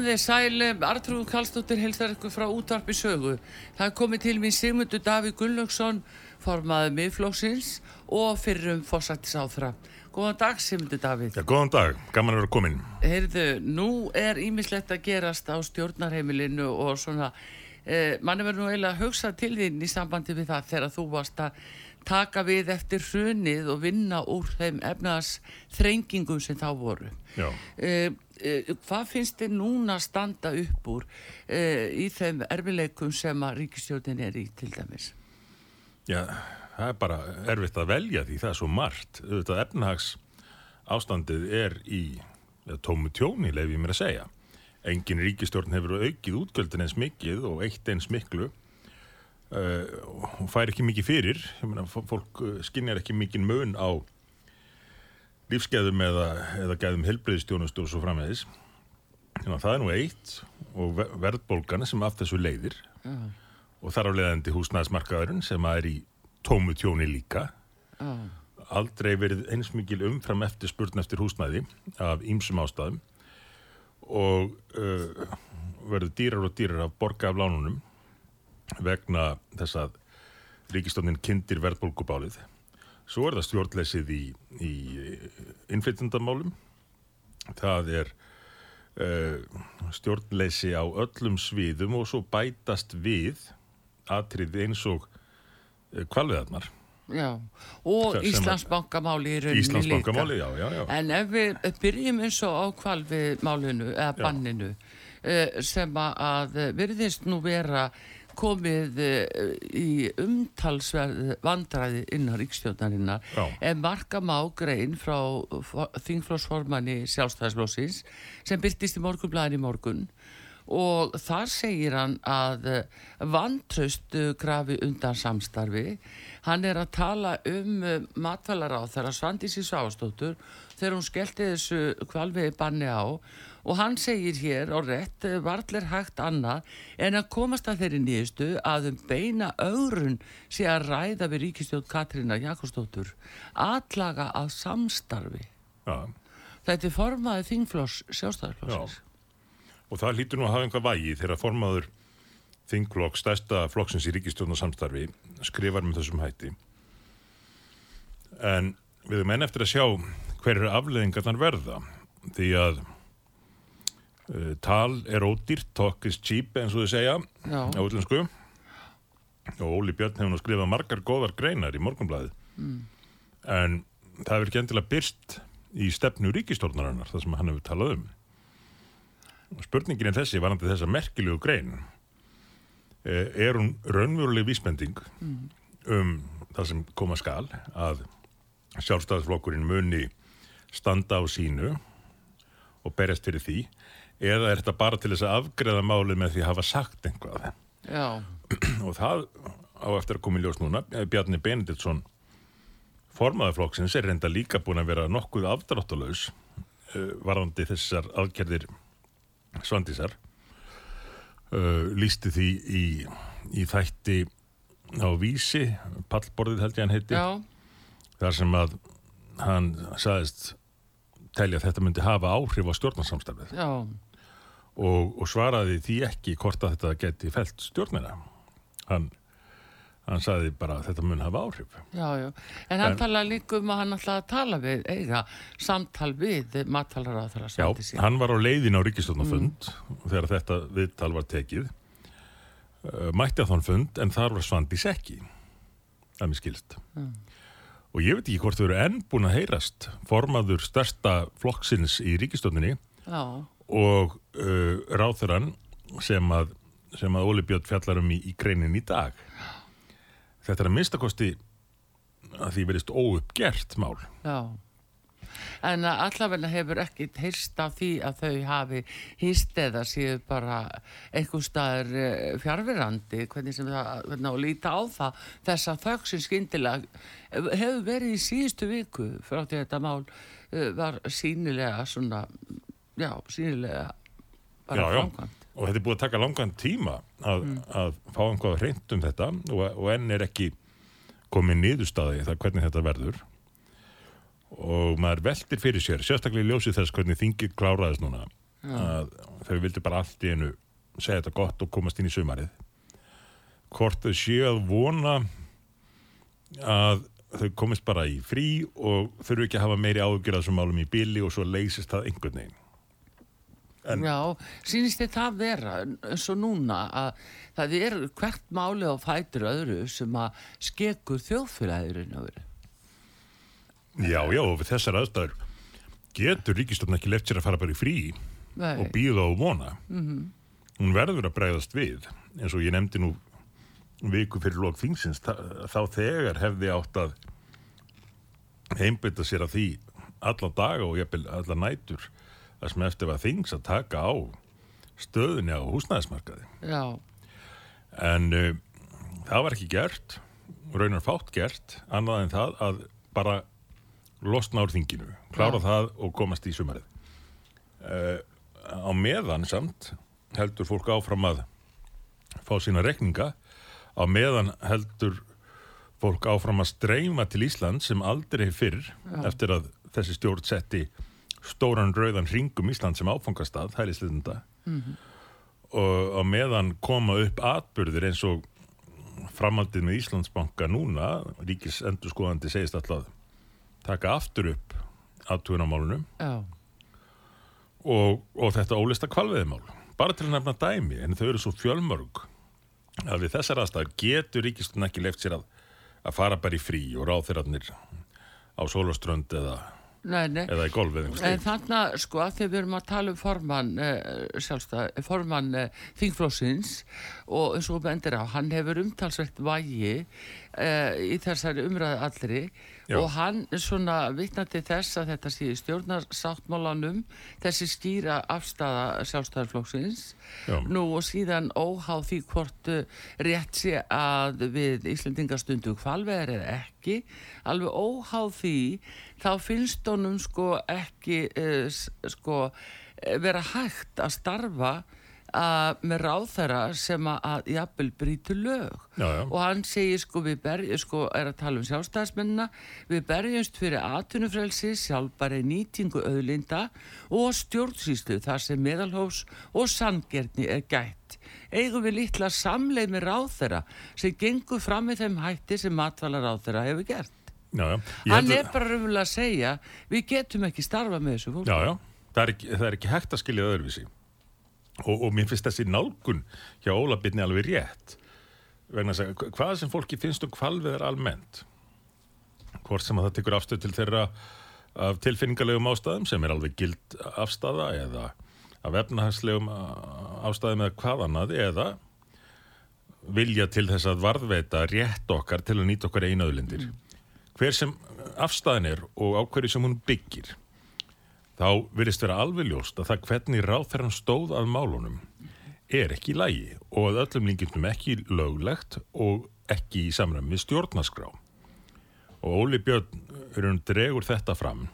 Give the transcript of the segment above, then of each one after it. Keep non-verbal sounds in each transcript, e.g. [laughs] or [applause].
Komið þið sæli, Artrúð Kallstóttir helsar ykkur frá útvarpi sögu. Það er komið til mér Sigmundur Davíð Gunnlaugsson, formaðið miðflóksins og fyrrum fórsættis áþra. Góðan dag Sigmundur Davíð. Já, góðan dag, gaman að vera komin. Heyrðu, nú er ímislegt að gerast á stjórnarheimilinu og svona, eh, manni verður nú eiginlega að hugsa til þín í sambandi við það þegar þú varst að taka við eftir hrunið og vinna úr þeim efnaðas þrengingum sem þá voru. Já. Eh, eh, hvað finnst þið núna að standa upp úr eh, í þeim erfileikum sem að ríkistjóðin er í til dæmis? Já, það er bara erfitt að velja því það er svo margt. Þetta efnahags ástandið er í tómu tjóni, leif ég mér að segja. Engin ríkistjórn hefur aukið útgjöldin eins mikið og eitt eins miklu uh, og fær ekki mikið fyrir. Meina, fólk skinnjar ekki mikið mun á lífsgæðum eða, eða gæðum helbreyðstjónustu og svo framvegis. Þannig að það er nú eitt og ver- verðbólgan sem af þessu leiðir Já, og þar á leiðandi húsnæðismarkaðurinn sem að er í tómu tjóni líka. já, Aldrei verið eins mikil umfram eftir spurn eftir húsnæði af ýmsum ástæðum og uh, verður dýrar og dýrar að borga af lánunum vegna þess að ríkistofnin kindir verðbólgubálið. Svo er það stjórnleysið í, í innflytjandamálum. Það er uh, stjórnleysi á öllum sviðum og svo bætast við atrið eins og uh, kvalviðarnar. já. Og Íslandsbankamáli í rauninni líka. já, já. En ef við byrjum eins og á kvalvi málinu eða banninu eh, sem að virðist nú vera komið eh, í umtalsverð vandræði innan ríkstjóðnarinnar Já. en marka má grein frá þingflósformanni sjálfstæðisflósins sem byrtist í morgunblæðin í morgun. Og þar segir hann að vantraust grafi undan samstarfi. Hann er að tala um matvælar á þeirra Svandísi Svávastóttur þegar hún skellti þessu kvalvegi banni á og hann segir hér og rétt varðlir hægt annað en að komast að þeirri nýðustu að um beina ögrun sé að ræða við ríkistjóð Katrína Jakobsdóttur atlaga að samstarfi Já. þetta er formaði þingflós sjálfstæðarflósins Og það hlýtur nú að hafa einhvað vægi þegar formaður þingflokk, stærsta flokksins í ríkistjórnarsamstarfi skrifar með þessum hætti. En við erum enn eftir að sjá hver eru afleðingarnar verða því að uh, tal er ódýrt, talk is cheap eins og þau segja Já. á útlensku og Óli Björn hefur nú skrifað margar góðar greinar í morgunblæði en það hefur ekki endilega byrst í stefnu ríkistjórnarinnar það sem hann hefur talað um. Og Spurningin er þessi, varandi þessa merkilegu grein. Eh, Er hún raunveruleg vísbending um það sem koma skal að sjálfstæðsflokkurinn muni standa á sínu og berjast fyrir því eða er þetta bara til þess að afgreða málið með því að hafa sagt einhvað Já, [clears throat] og það á eftir að koma í ljós núna. Eh, Bjarni Benediktsson formaðurflokksins er reynda líka búin að vera nokkuð afdráttalös uh, varðandi þessar aðgerðir Svandísar. Uh, lísti því í, í þætti á vísi pallborðið held ég hann heiti já, þar sem að hann sagðist telja að þetta myndi hafa áhrif á stjórnarsamstarfið. Já, og, og svaraði því ekki hvort að þetta geti felt stjórnina. Hann, hann sagði bara að þetta mun hafa áhrif. Já, já. En hann En- talaði líka um að hann ætlaði að tala við, eiga samtal við mattalara á þeirra Já, svandi sín. hann var á leiðin á ríkistjórnarfund þegar þetta viðtal var tekið. Uh, mætti að þann fund en þar var Svandís ekki að mér skilst. Og ég veit ekki hvort þau eru enn búin að heyrast formaður stærsta flokksins í ríkistjórninni Já, og uh, ráþurann sem að, að Óli Björn fjallar um í, í greinin í dag þetta er að minnstakosti að því verist óuppgert mál já. En allavegna hefur ekkit heyrst af því að þau hafi hýst eða séu bara einhver staðar fjárverandi, hvernig sem það, hvernig að líta á það, þess að þögg sem skyndilega hefur verið í síðustu viku frá því að þetta mál eh, var sínilega svona, já, sínilega bara Já, framkvæmt. og þetta er búið að taka langan tíma að, að fá einhvað hreint um þetta og, og enn er ekki komið niðurstaði það hvernig þetta verður. Og maður veltir fyrir sér sérstaklega í ljósi þess hvernig þingið kláraðist núna að þau vildi bara allt í einu segja þetta gott og komast inn í sumarið. Hvort þau séu að vona að þau komist bara í frí og þurfu ekki að hafa meiri ágjörð þessum málum í bili og svo leysist það einhvern veginn En- Já, sýnist þið það vera eins og núna að það er hvert máli á fætur öðru sem að skekur þjóðfélagirinn að vera. Já, já, og við þessar aðstæður getur ríkistofn ekki left sér að fara bara í frí Nei. og býða og vona. -hmm. Hún verður að bregðast við, eins og ég nefndi nú viku fyrir lók þingsins, þá þegar hefði átt að heimbytta sér að því alla daga og jafnvel alla nætur það sem eftir var þings að taka á stöðunni á húsnæðismarkaði. Já, En uh, það var ekki gert, raunar fátt gert, annað en það að bara losna úr þinginu, klára Já. það og komast í sumarið. Uh, á meðan samt heldur fólk áfram að fá sína rekninga, á meðan heldur fólk áfram að streyma til Ísland sem aldrei fyrr eftir að þessi stjórn setti stóran rauðan ringum Ísland sem áfangastað, hælisleitunda og á meðan koma upp atbyrðir eins og framhaldið með Íslandsbanka núna ríkis endurskoðandi segist alltaf taka aftur upp aðtugunamálunum já, og, og þetta ólista kvalveðimál bara til að nefna dæmi, en þau eru svo fjölmörg að við þessar aðstæður getur ríkistun ekki left sér að, að fara bara í frí og ráð þeirra á sólaströnd eða, nei, nei. eða í golf eða einhvers En slíkt. þarna, sko, að því við erum að tala um formann, sjálfstæð, formann uh, þingflósins og eins og bendir á, hann hefur umtalsvert vægi uh, í þessari umræðu allri Já. og hann svona vitnandi þess að þetta sé stjórnarsáttmálanum, þessi skýra afstafa sjálfstæðarflóksins, Já. nú og síðan óháð því hvort uh, rétt sé að við Íslendingastundu kvalveðar eða ekki, alveg óháð því, þá finnst honum sko ekki uh, sko eh, vera hægt að starfa uh, með ráðherra sem að, að jafnvel brýtu lög. Já, já. og hann segir sko við berjum sko er að tala um sjálfstæðismennina við berjumst fyrir atvinnufrelsi sjálfbæri nýtingu auðlinda og stjórnsýslu þar sem meðalhófs og sangerni er gætt. Eigum við litla samleið með ráðherra sem gengur fram með þeim hætti sem matvala ráðherra hefur gert? Já, hann er að- bara raunverulega að segja við getum ekki starfa með þessu fólk það er ekki, það er ekki hægt að skilja öðruvísi og, og mér finnst þessi nálgun hjá Óla Byrni alveg rétt. Vegna að segja, hvað sem fólki finnst um kvalviðar almennt hvort sem að það tekur afstöð til þeirra af tilfinningalegum ástæðum sem er alveg gild afstæða eða af efnahagslegum ástæðum eða hvað annað eða vilja til þess að varðveita rétt okkar til að nýta okkar einaðulindir hver sem afstæðin er og á hverju sem hún byggir þá virðist vera alveg ljóst að það hvernig ráðferðan stóð að málunum er ekki lægi og að öllum líkindum ekki löglegt og ekki í samræmi við stjórnaskrá. Og Óli Björn dregur þetta fram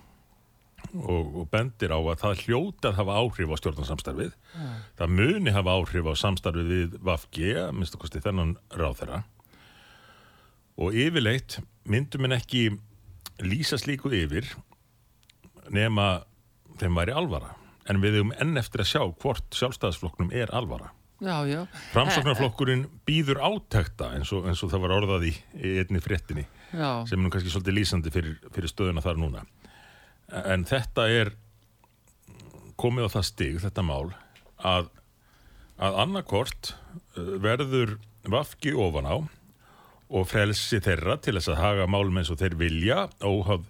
og, og bendir á að það hljóti að hafa áhrif á stjórnarsamstarfið. Mm. Það muni hafa áhrif á samstarfið við VAFG, minnst okkurst í þennan ráðferða. Og yfirleitt myndum en ekki lýsa slíku yfir nema þeim væri alvara en við hefum enn eftir að sjá hvort sjálfstæðisflokknum er alvara já, já. Framsóknarflokkurinn býður átækta eins og, eins og það var orðað í, einni fréttinni já. sem er nú kannski svolítið lýsandi fyrir, fyrir stöðuna þar núna en þetta er komið á það stig, þetta mál að, að annarkort uh, verður vafki ofan á og frelsi þeirra til þess að haga málum eins og þeir vilja óhaf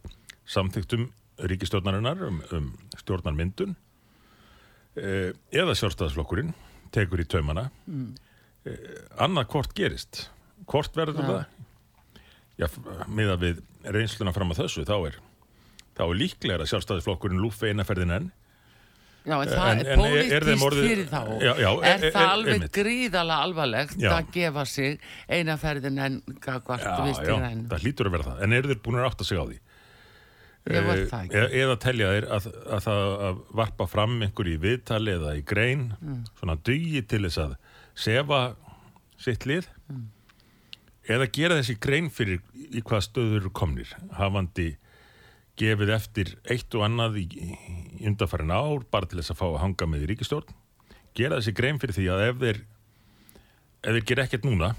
samþygtum ríkistjórnarinnar um, um stjórnarmyndun eh, eða sjálfstæðsflokkurinn tekur í taumana mm. eh, annað hvort gerist hvort verður ja. það já, miða við reynsluna fram að þessu þá er, þá er líklega að sjálfstæðsflokkurinn lúfi einaferðin enn Já, en það en, er pólitíst fyrir þá. Já, já, er, er, er það alveg einmitt. gríðala alvarlegt að gefa sig einaferðin en hvað vistir enn? Já, það hlýtur að vera það. En eru þeir búin að átta sig á því? E eða telja þeir að, að það að varpa fram einhver í viðtali eða í grein mm. svona dugi til þess að sefa sitt lið mm. eða gera þessi grein fyrir í hvað stöður komnir hafandi gefið eftir eitt og annað í, undarfærin ár bara til þess að fá að hanga með í ríkistjórn gera þessi grein fyrir því að ef þeir ef þeir ger ekkert núna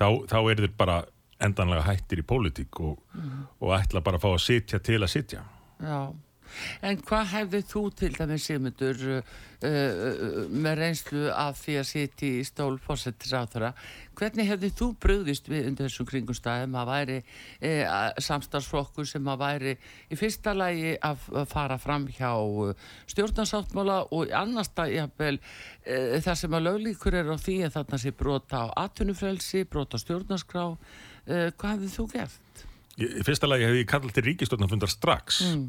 þá, þá er þeir bara endanlega hættir í pólitík og, mm. og ætla bara að fá að sitja til að sitja. Já, en hvað hefðið þú til dæmis Sigmundur uh, uh, með reynslu af því að sitja í stól fórsettis á þeirra, hvernig hefðið þú bröðist við undir þessum kringumstæðum að væri uh, samstagsflokkur sem að væri í fyrsta lagi að fara fram hjá uh, stjórnarsáttmála og í annars jafnvel uh, það sem að löglíkur er á því að þarna sé brota á atvinnufrelsi, brota á stjórnarskrá uh, hvað hefði þú gert? Í, fyrsta lagi hefði ég kallat til ríkistofnarfundar strax mm.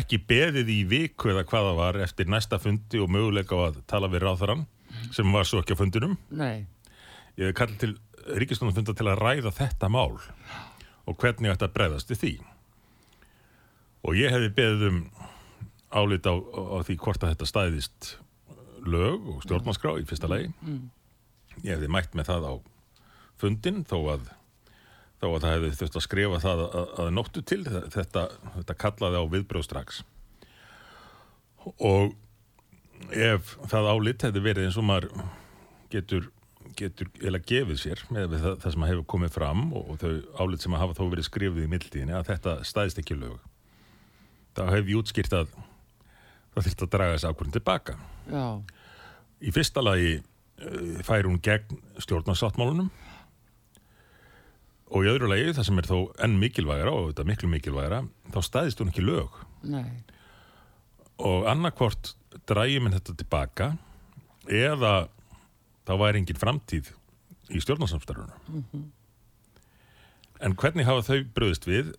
ekki beðið í viku eða hvaða var eftir næsta fundi og möguleika að tala við ráðarann sem var svo ekki á fundinum Nei. ég hefði kallat til ríkistofnarfundar til að ræða þetta mál og hvernig þetta breyðast í því og ég hefði beðið um álit á, á því hvort að þetta stæðist lög og stjórnarskrá í fyrsta lagi mm. ég hefði mætt með það á fundin þó að þá að það hefði þurft að skrifa það að, að, að nóttu til. Þetta, þetta kallaði á viðbröð strax. Og ef það álit hefði verið eins og maður getur getur eða gefið sér með það, það sem hefur komið fram og, þau álit sem hafa þó verið skrifið í mildíðinni að þetta stæðist ekki lög. Þá hef ég útskýrt að það þurft að draga þessi ákvörðin tilbaka. Já. í fyrsta lagi uh, fær hún gegn stjórnarsáttmálunum og í öðru lagi, það sem er þó enn mikilvægara og þetta miklu mikilvægara, þá staðist hún ekki lög Nei. og annarkvort drægjum henn þetta tilbaka eða þá væri engin framtíð í stjórnarsamstarfuna mm -hmm. en hvernig hafa þau bröðist við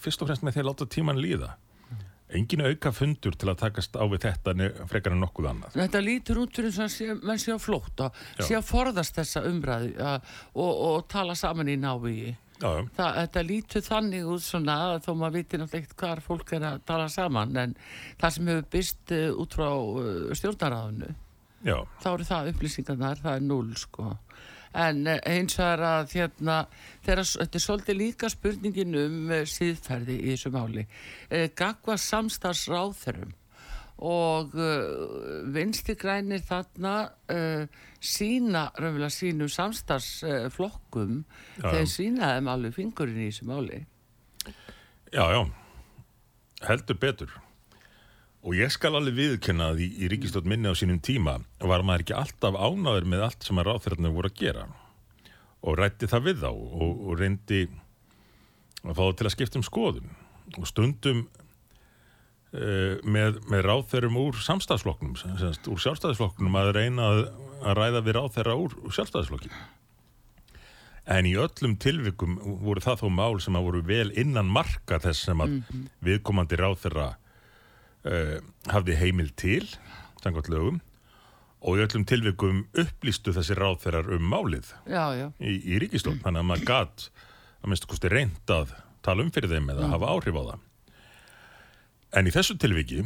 fyrst og fremst með því að láta tíman líða engin auka fundur til að takast á við þetta frekar en nokkuð annað. Þetta lítur út fyrir þess að menn sé að flóta, sé að forðast þessa umræði og, og tala saman í návíi. Þetta lítur þannig út svona þó maður viti náttúrulega ekkert hvað fólk er að tala saman en það sem hefur byrst uh, út frá uh, stjórnaráðinu þá eru það upplýsingarnar, það er null sko en eh, eins og er að hérna, þeirra, þetta er svolítið líka spurningin um eh, síðferði í þessu máli. Eh, gagva samstagsráþurum og uh, vinsti grænir þarna sína raunverulega sínum samstagsflokkum uh, þegar sínaðum alveg fingurinn í þessu máli. Já, já. Heldur betur Og ég skal alveg viðkenna að í, í ríkistótt minni á sínum tíma var maður ekki alltaf ánáður með allt sem að ráðferðarnir voru að gera. Og rætti það við þá og, og reyndi að fá það til að skipta um skoðun. Og stundum uh, með, með ráðferðum úr samstagsflokknum, semst, úr sjálfstæðisflokknum að reyna að, að ræða við ráðferða úr, úr sjálfstæðisflokkin. En í öllum tilvikum voru það þó mál sem að voru vel innan marka þess sem að viðkomandi ráð þeirra uh, hafði heimil til, samkvæmt lögum, og í öllum tilvikum upplýstu þessi ráð þeirrar um málið já, já, í, í ríkistofn. Þannig að maður gat að minnstu kosti reynd að tala um fyrir þeim eða hafa áhrif á það. En í þessu tilviki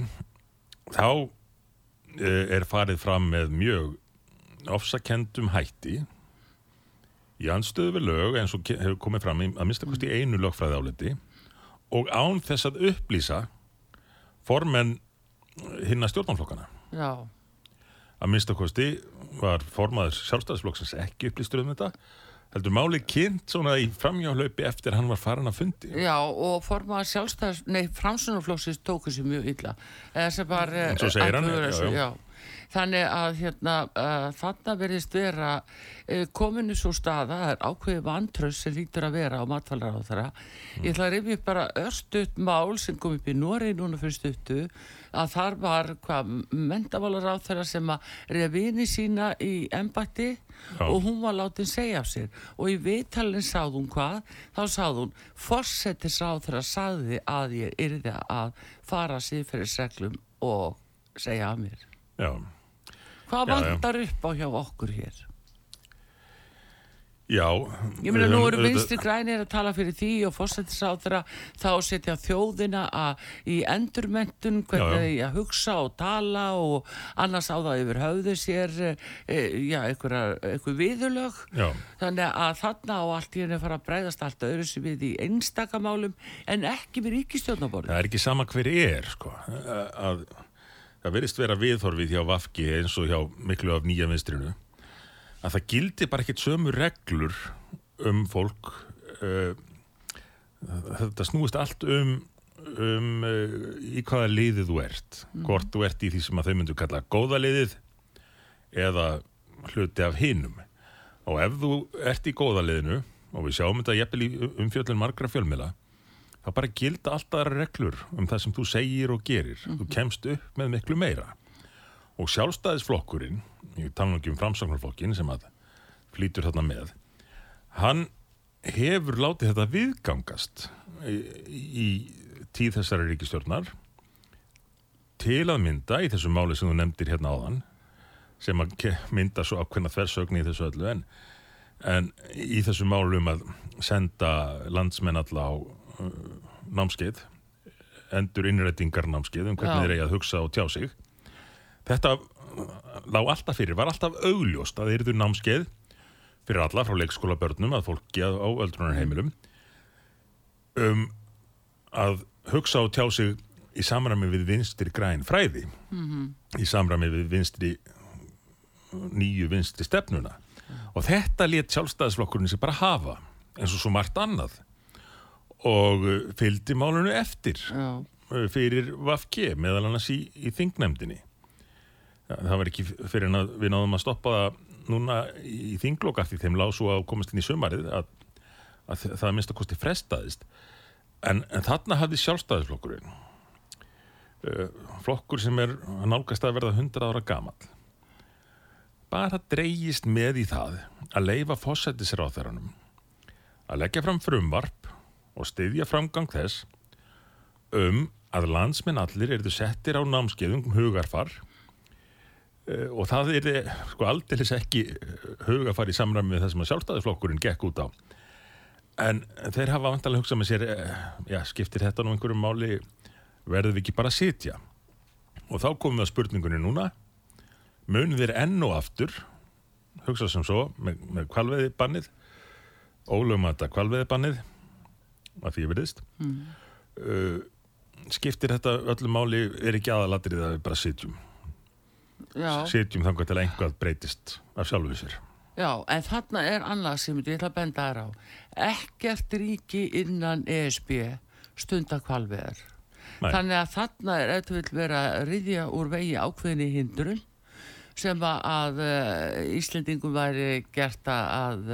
þá uh, er farið fram með mjög ofsakendum hætti í anstöðu við lög eins og hefur komið fram í að minnsta kosti einu lögfræði áleti og án þess að upplýsa formenn hinna stjórnmálflokkana. já, Að minnsta kosti var formaður sjálfstæðisflokksins ekki upplýstur um þetta heldur máli kynnt svona í framhjáhlaupi eftir hann var farin að fundi. já og formaður sjálfstæðs, nei, framsunarflokksins tóku sér mjög illa. Eða sem var... eh, En svo segir hann, athugur já, já. Þannig að hérna, uh, þarna verðist vera uh, kominu svo staða, það er ákveðið vantröss sem lítur að vera á matfælrar á þeirra. Ég ætla að rifja upp bara örstuðt mál sem kom upp í Noregi núna fyrir stuttu að þar var hvað mentamálar á þeirra sem að reyfini sína í embætti Já. og hún var látin segja af sér og í viðtalinn sáð hún hvað þá sáð hún, fórsetis á þeirra sagði að ég yrði að fara síðferðisreglum og segja af mér Já, hvað vantar upp á hjá okkur hér já. ég meina nú eru vinstri grænir að tala fyrir því og þeirra þá setja þjóðina í endurmentun hvernig Já, því að hugsa og tala og annars á það yfir höfðu sér e, já, einhver viðurlög Já, Þannig að þarna á allt í henni fara að bregðast allt öðru sem við í einstakamálum en ekki við ríkistjórnaborði. það er ekki sama hver er, sko. Að, það verðist vera viðhorfið hjá Vafki eins og hjá miklu af nýja vinstrinu að það gildi bara ekkit sömu reglur um fólk uh, þetta snúist allt um um uh, í hvaða liðið þú ert hvort þú ert í því sem að þau myndu kalla góða liðið eða hluti af hinum. Og ef þú ert í góða liðinu og við sjáum þetta jafnvel í umfjöllun margra fjölmila þá bara gilda alltaf reglur um það sem þú segir og gerir. Þú kemst upp með miklu meira. Og sjálfstæðisflokkurinn ég tala ekki um framsagnarflokkin sem að flýtur þarna með hann hefur látið þetta viðgangast í, í tíð þessari ríkistjórnar til að mynda í þessu máli sem þú nefndir hérna áðan sem að mynda svo ákveðna þversögni í þessu öllu. En, en í þessu málu um að senda landsmenn alla á námskeið endur innrætingar námskeið um hvernig þeir eigi að hugsa og tjá sig. Þetta lág alltaf fyrir, var alltaf augljóst að þeir eru námskeið fyrir alla frá leikskóla börnum að fólki á öldrunarheimilum um að hugsa og tjá sig í samræmi við vinstri græn fræði í samræmi við vinstri nýju vinstri stefnuna. Og þetta lét sjálfstæðisflokkurinn sig bara hafa eins og svo margt annað og uh, fylgdi málunu eftir. Já, uh, fyrir VFG meðal annars í, í þingnefndinni. Ja, það var ekki fyrir en að við náðum að stoppa það núna í þingloka því þeim lág svo að komast inn í sömarið að, að það að minnst að kosti frestaðist. En, en þarna hafði sjálfstæðisflokkurinn uh, flokkur sem er að nálgast að verða 100 ára gamall bara dreigist með í það að leifa fósættisráþæranum að leggja fram frumvarp og styðja framgang þess um að landsmenn allir eru settir á námskeiðum um hugarfar uh, og það er sko aldeilis ekki eh, hugarfar í samræmi með það sem að sjálfstæðisflokkurinn gekk út á. En þeir hafa vantalega hugsað með sér eh, já, skiptir þetta nú einhverju máli? Verðum við ekki bara að sitja? Og þá komum við að spurningunni núna. Munum þeir enn og aftur hugsa sem svo með, með kvalveði bannið ólögumata kvalveði bannið að því ég verðist Mm. uh, skiptir þetta öllu máli er ekki aðalatrið að við bara sitjum já, sitjum þangar til að einhvað breytist af sjálfu sér já, en þarna er annað sem ég ætla að benda þær á. Ekkert ríki innan ESB stundar kvalveðar. Nei. Þannig að þarna er vil vera að riðja úr vegi ákveðinni hindrun sem að, uh, Íslendingum væri gert að,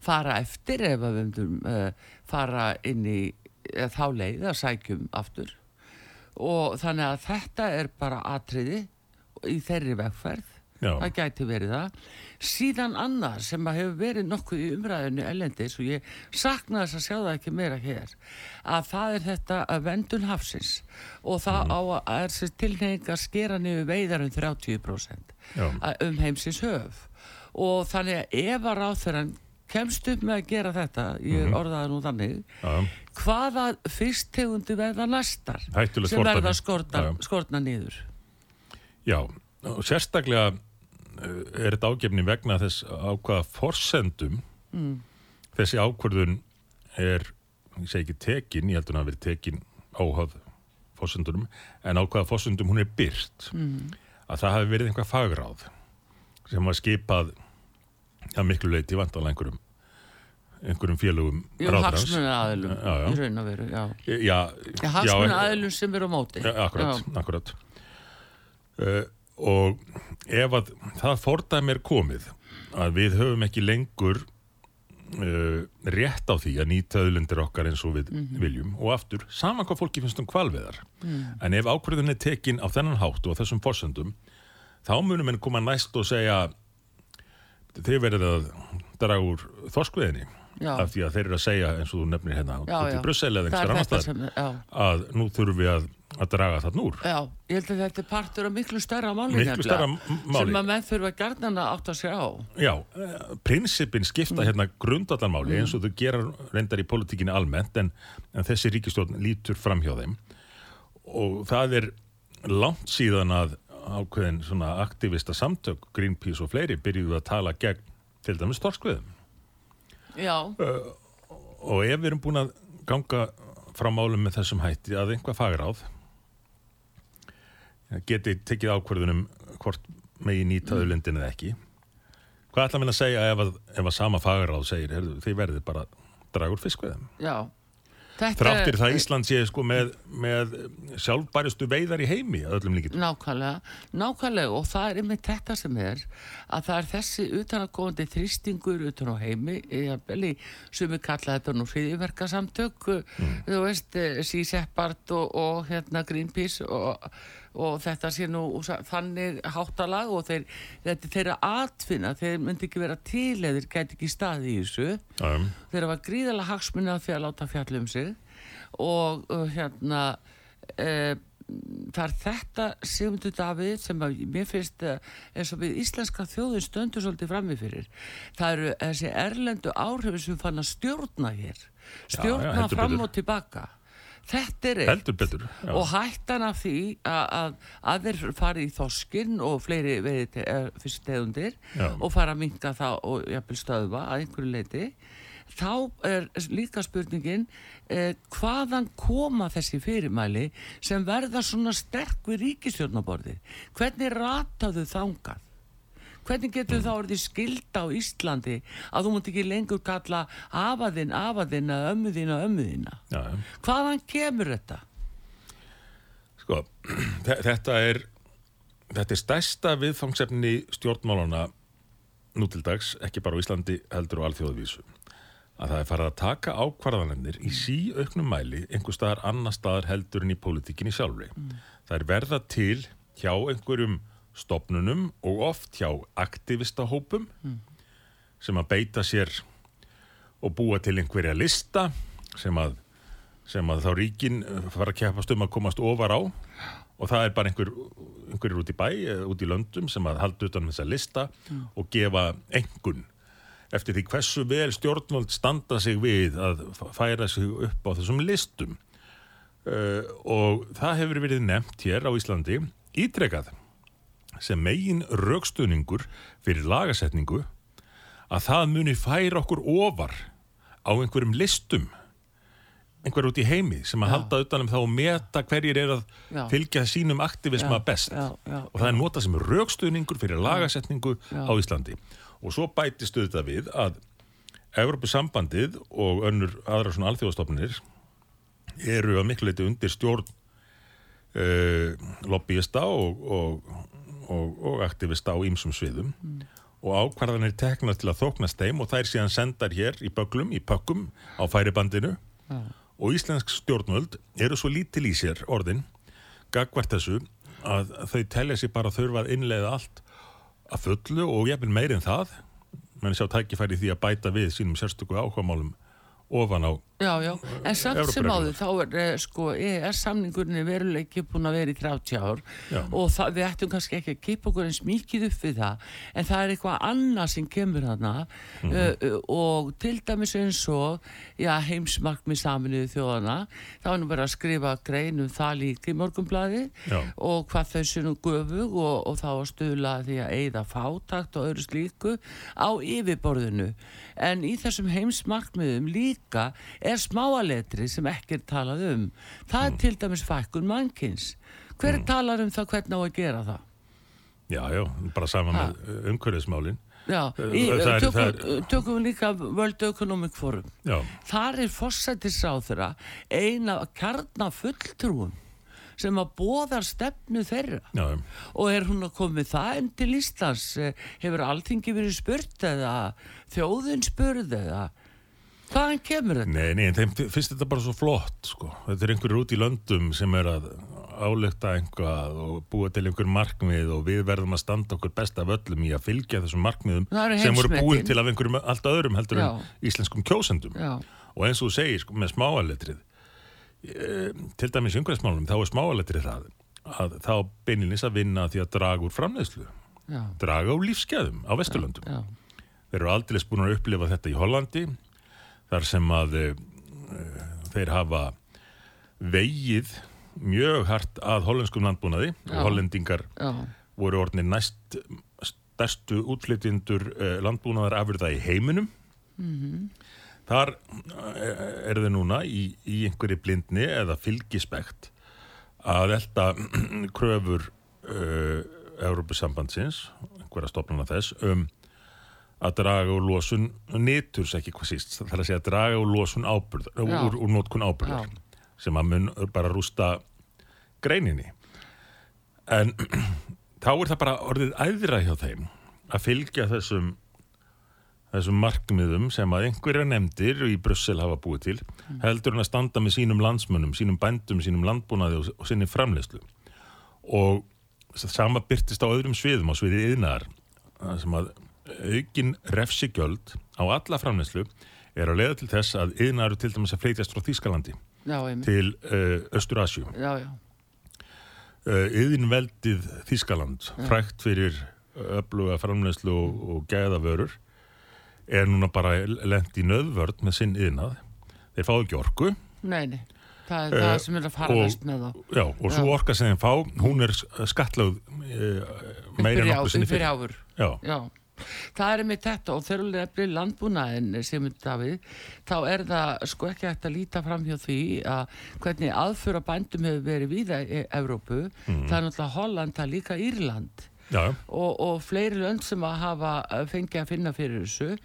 fara eftir ef að við uh, fara inn í þá leið að sækjum aftur og þannig að þetta er bara atriði í þeirri vegferð Já. það gæti verið það síðan annað sem að hefur verið nokkuð í umræðinu ellendis og ég sakna þess að sjá það ekki meira hér að það er þetta að vendun hafsins og það Mhm. á að er sér tilneying að skera niður veiðar um 30% Já. um heimsins höf og þannig að ef að ráþurann kemst upp með að gera þetta ég Mhm. orðaði nú þannig Já. hvaða fyrsttegundi verða næstar Hættulegt sem verða já. skorna niður Já, og sérstaklega uh, er þetta ágefni vegna þess á hvaða forsendum Mm. þessi ákvörðun er, ég segi ekki tekin, ég heldur að vera tekin áhafð forsendunum, en á hvaða forsendum hún er byrt, Mm. að það hafi verið einhvað fagráð sem var skipað að miklu leiti vantanlega einhverjum einhverjum félögum aðilum Já, já. í raun og veru, já. Já, Já, já, hagsmuna aðilum sem eru á móti. Ja, akkurat, Já. akkurat. Uh, og ef að það fordæmi er komið að við höfum ekki lengur uh, rétt á því að nýta auðlindir okkar eins og við Mhm. viljum og aftur, saman hvað fólki finnst um kvalveðar Mm. en ef ákvörðun er tekin á þennan hátt og þessum forsöndum þá munum en koma næst og segja þið verður að draga úr þorskveðinni af því að þeir eru að segja eins og þú nefnir hérna Já, já. Brussel eða Það sem, að nú þurfum við að, að draga þarna úr Já, ég held að þetta er partur af miklu stærra máli Miklu stærra máli. sem að menn þurfa gjarnan að átta sig á. Já, eh, prinsipin skipta Mm. hérna grundallarmáli eins og þau gera reyndar í politíkinni almennt en, en þessi ríkistjórn lítur fram hjá þeim og það er langt síðan að ákveðin svona aktivista samtök Greenpeace og fleiri byrjuðu að tala gegn til dæmis torskveðum Já, og ef við erum búin að ganga frá málum með þessum hætti að einhvað fagráð geti tekið ákverðunum hvort megi nýta auðlindin eða ekki hvað ætla að minna að segja ef að, ef að sama fagráð segir heyrðu, þið verðið bara dragur fiskveðum já. Þetta þráttir það Ísland sé sko með, með sjálfbærustu veiðar í heimi að öllum líkit Nákvæmlega, nákvæmlega og það er einmitt þetta sem er að það er þessi utanakomandi þrýstingur utan á heimi jafnvel í sem við kalla þetta nú hriðiverkasamtök mm. þú veist, Seaseppart og, og hérna Greenpeace og, og þetta sé nú þannig háttalag og þeir, þetta er þeirra atfinna, þeir myndi ekki vera til eða þeir gæti ekki staði í þessu. Um, þeirra var gríðarlega hagsmunni að því að láta fjalla um sig. Og uh, hérna uh, það er þetta Sigmundur Davíð sem að mér finnst uh, eins og við íslenska þjóðin stöndur svolítið frammi fyrir. Það eru þessi erlendu áhrifin sem fann að stjórna hér. Stjórna heldur fram betur. og tilbaka þetta er eitt og hættan af því að, að, að þeir fari í þoskinn og fleiri veiði fyrstegundir og fara að minka það og jafnvel stöðva að einhverju leiti þá er líka spurningin eh, hvaðan koma þessi fyrirmæli sem verða svona sterk við ríkistjórnaborði hvernig rataðu þangað hvernig getur það orðið skilda á Íslandi að þú mútt ekki lengur kalla afaðinn, afaðinn að ömmuðina, ömmuðina Já, já. hvaðan kemur þetta? Sko, [clears throat] þe- þetta er þetta er stærsta viðfangsefni stjórnmálana nú til dags, ekki bara á Íslandi heldur og alþjóðavísu að það er farið að taka ákvarðanennir í sí auknum mæli einhver staðar annar staðar heldur en í pólitíkinni sjálfri. Það er verða til hjá einhverjum stopnunum og oft hjá aktivistahópum sem að beita sér og búa til einhverja lista sem að sem að þá ríkin eh, fara að keppast um að komast ofar á. Og það er bara einhver, einhverjir út í bæ, eh, út í löndum sem að halda utan um þessa lista og gefa engun eftir því hversu vel stjórnvöld standa sig við að færa sig upp á þessum listum. Uh, og það hefur verið nefnt hér á Íslandi ítrekað sem megin raukstuðningur fyrir lagasetningu að það muni færa okkur ofar á einhverjum listum einhver út í heimi sem að Já. halda utanum þá og meta hverjir er að Já. fylgja sínum aktivisma Já, best og það er notað sem raukstuðningur fyrir lagasetningu á Íslandi og svo bætist auðvitað við að Evropasambandið og önnur aðra svona alþjóðastofnir eru að miklu leiti undir stjórn uh, lobbyista og, og, og, og aktivista á ýmsum sviðum. Og ákvarðanir teknar til að þóknast þeim og þær síðan sendar hér í böglum, í pökkum á færibandinu. Og íslensk stjórnvöld eru svo lítil í sér orðin gagvart þessu að þau telja sér bara þurfa að innleiða allt að fullu og ég vil meiri en það. Menn sjá tækifæri því að bæta við sínum sérstöku áhugamálum ofan á Já, já, en samt sem áður þá er eh, sko EES samningurinn er veruleiki búin að vera í 30 ár Já. og það, við ættum kannski ekki að kipa okkur eins mikið upp við það en það er eitthvað annað sem kemur hana Mhm. uh, og til dæmis eins og já, heimsmarkmið saminuðu þjóðana þá er nú bara að skrifa grein um það líka í morgunblaði Já. og hvað þau nú göfug og, og þá að stuðla að því að eigða fátakt og öðru slíku á yfirborðinu en í þessum heimsmarkmiðum líka er smáaletri sem ekki er talað um. Það er til dæmis fækkun mannkins hver talar um það hvernig á að gera það? Já, já, bara saman Ha. með umhverfismálin. Já, Eh, í, er- tökum, er- tökum líka World Economic Forum. Já, þar er fórsættisráþura eina kjarnafulltrúum sem að bóðar stefnu þeirra. Já, og er hún að koma með það enn til Íslands? Eh, hefur alltingi verið spurt eða þjóðin spurð eða hvaðan kemur þetta? Nei, nei, en þeim finnst þetta bara svo flott, sko. Þetta er einhverjur út í löndum sem er að álekta einhvað og búa til einhver markmið og við verðum að standa okkur best af öllum í að fylgja þessum markmiðum sem voru búin til af einhverjum allt öðrum heldur en Já. íslenskum kjósendum. Já, Og eins og þú segir, sko, með smáaletrið, e, til dæmis í umhverfismálum, þá er smáaletrið það að þá beinlinis að vinna því að draga úr framleiðslu, já, draga úr lífsgæðum á Vesturlöndum. já, Þeir eru aldrei búin að upplifa þetta í Hollandi þar sem að uh, þeir hafa vegið mjög hart að hollenskum landbúnaði Já. og hollendingar já, voru orðnir næst stærstu útflytjendur uh, landbúnaðar afurða í heiminum. Þar uh, eru þau núna í, í einhverju blindni eða fylgispekt að elda [clears throat] kröfur uh, Európusambandsins, einhverja stofnana þess, um að draga úr losun nýturs ekki hvað síst, það er að segja að draga úr losun ábyrð, Já. úr, úr nótkun ábyrðar sem að mun bara rústa greininni. En [clears throat] þá er það bara orðið æðra hjá þeim að fylgja þessum þessum markmiðum sem að einhverja nefndir í Brussel hafa búið til heldur en að standa með sínum landsmönnum, sínum bændum, sínum landbúnaði og, og sinni framleyslu og sama byrtist á öðrum sviðum á sviði yðnaðar þar sem að aukin refsigjöld á alla framleyslu er að leiða til þess að yðnaðar til dæmis að fleitjast frá Þýskalandi já, til uh, Östur-Asjú uh, yðinveldið Þýskaland frækt fyrir öfluga framleyslu og, og gæðavörur er núna bara lent í nöðvörd með sinn yðnað þeir fá ekki orku. Nei, nei. Það er Eh, það sem er að fara næst með þá. já, og svo orka sem þeim fá hún er skattlögð uh, meira en okkur sinni fyrir fyrir áfur já, Já, það er með þetta og þegar við eftir landbúnaðin sem er Davíð, þá er það sko ekki hægt að líta fram hjá því að hvernig aðföra bændum hefur verið víða í Evrópu, Mhm. það er náttúrulega Holland, það er líka Írland. Og, og fleiri lönd sem að hafa eh, fengið að finna fyrir þessu.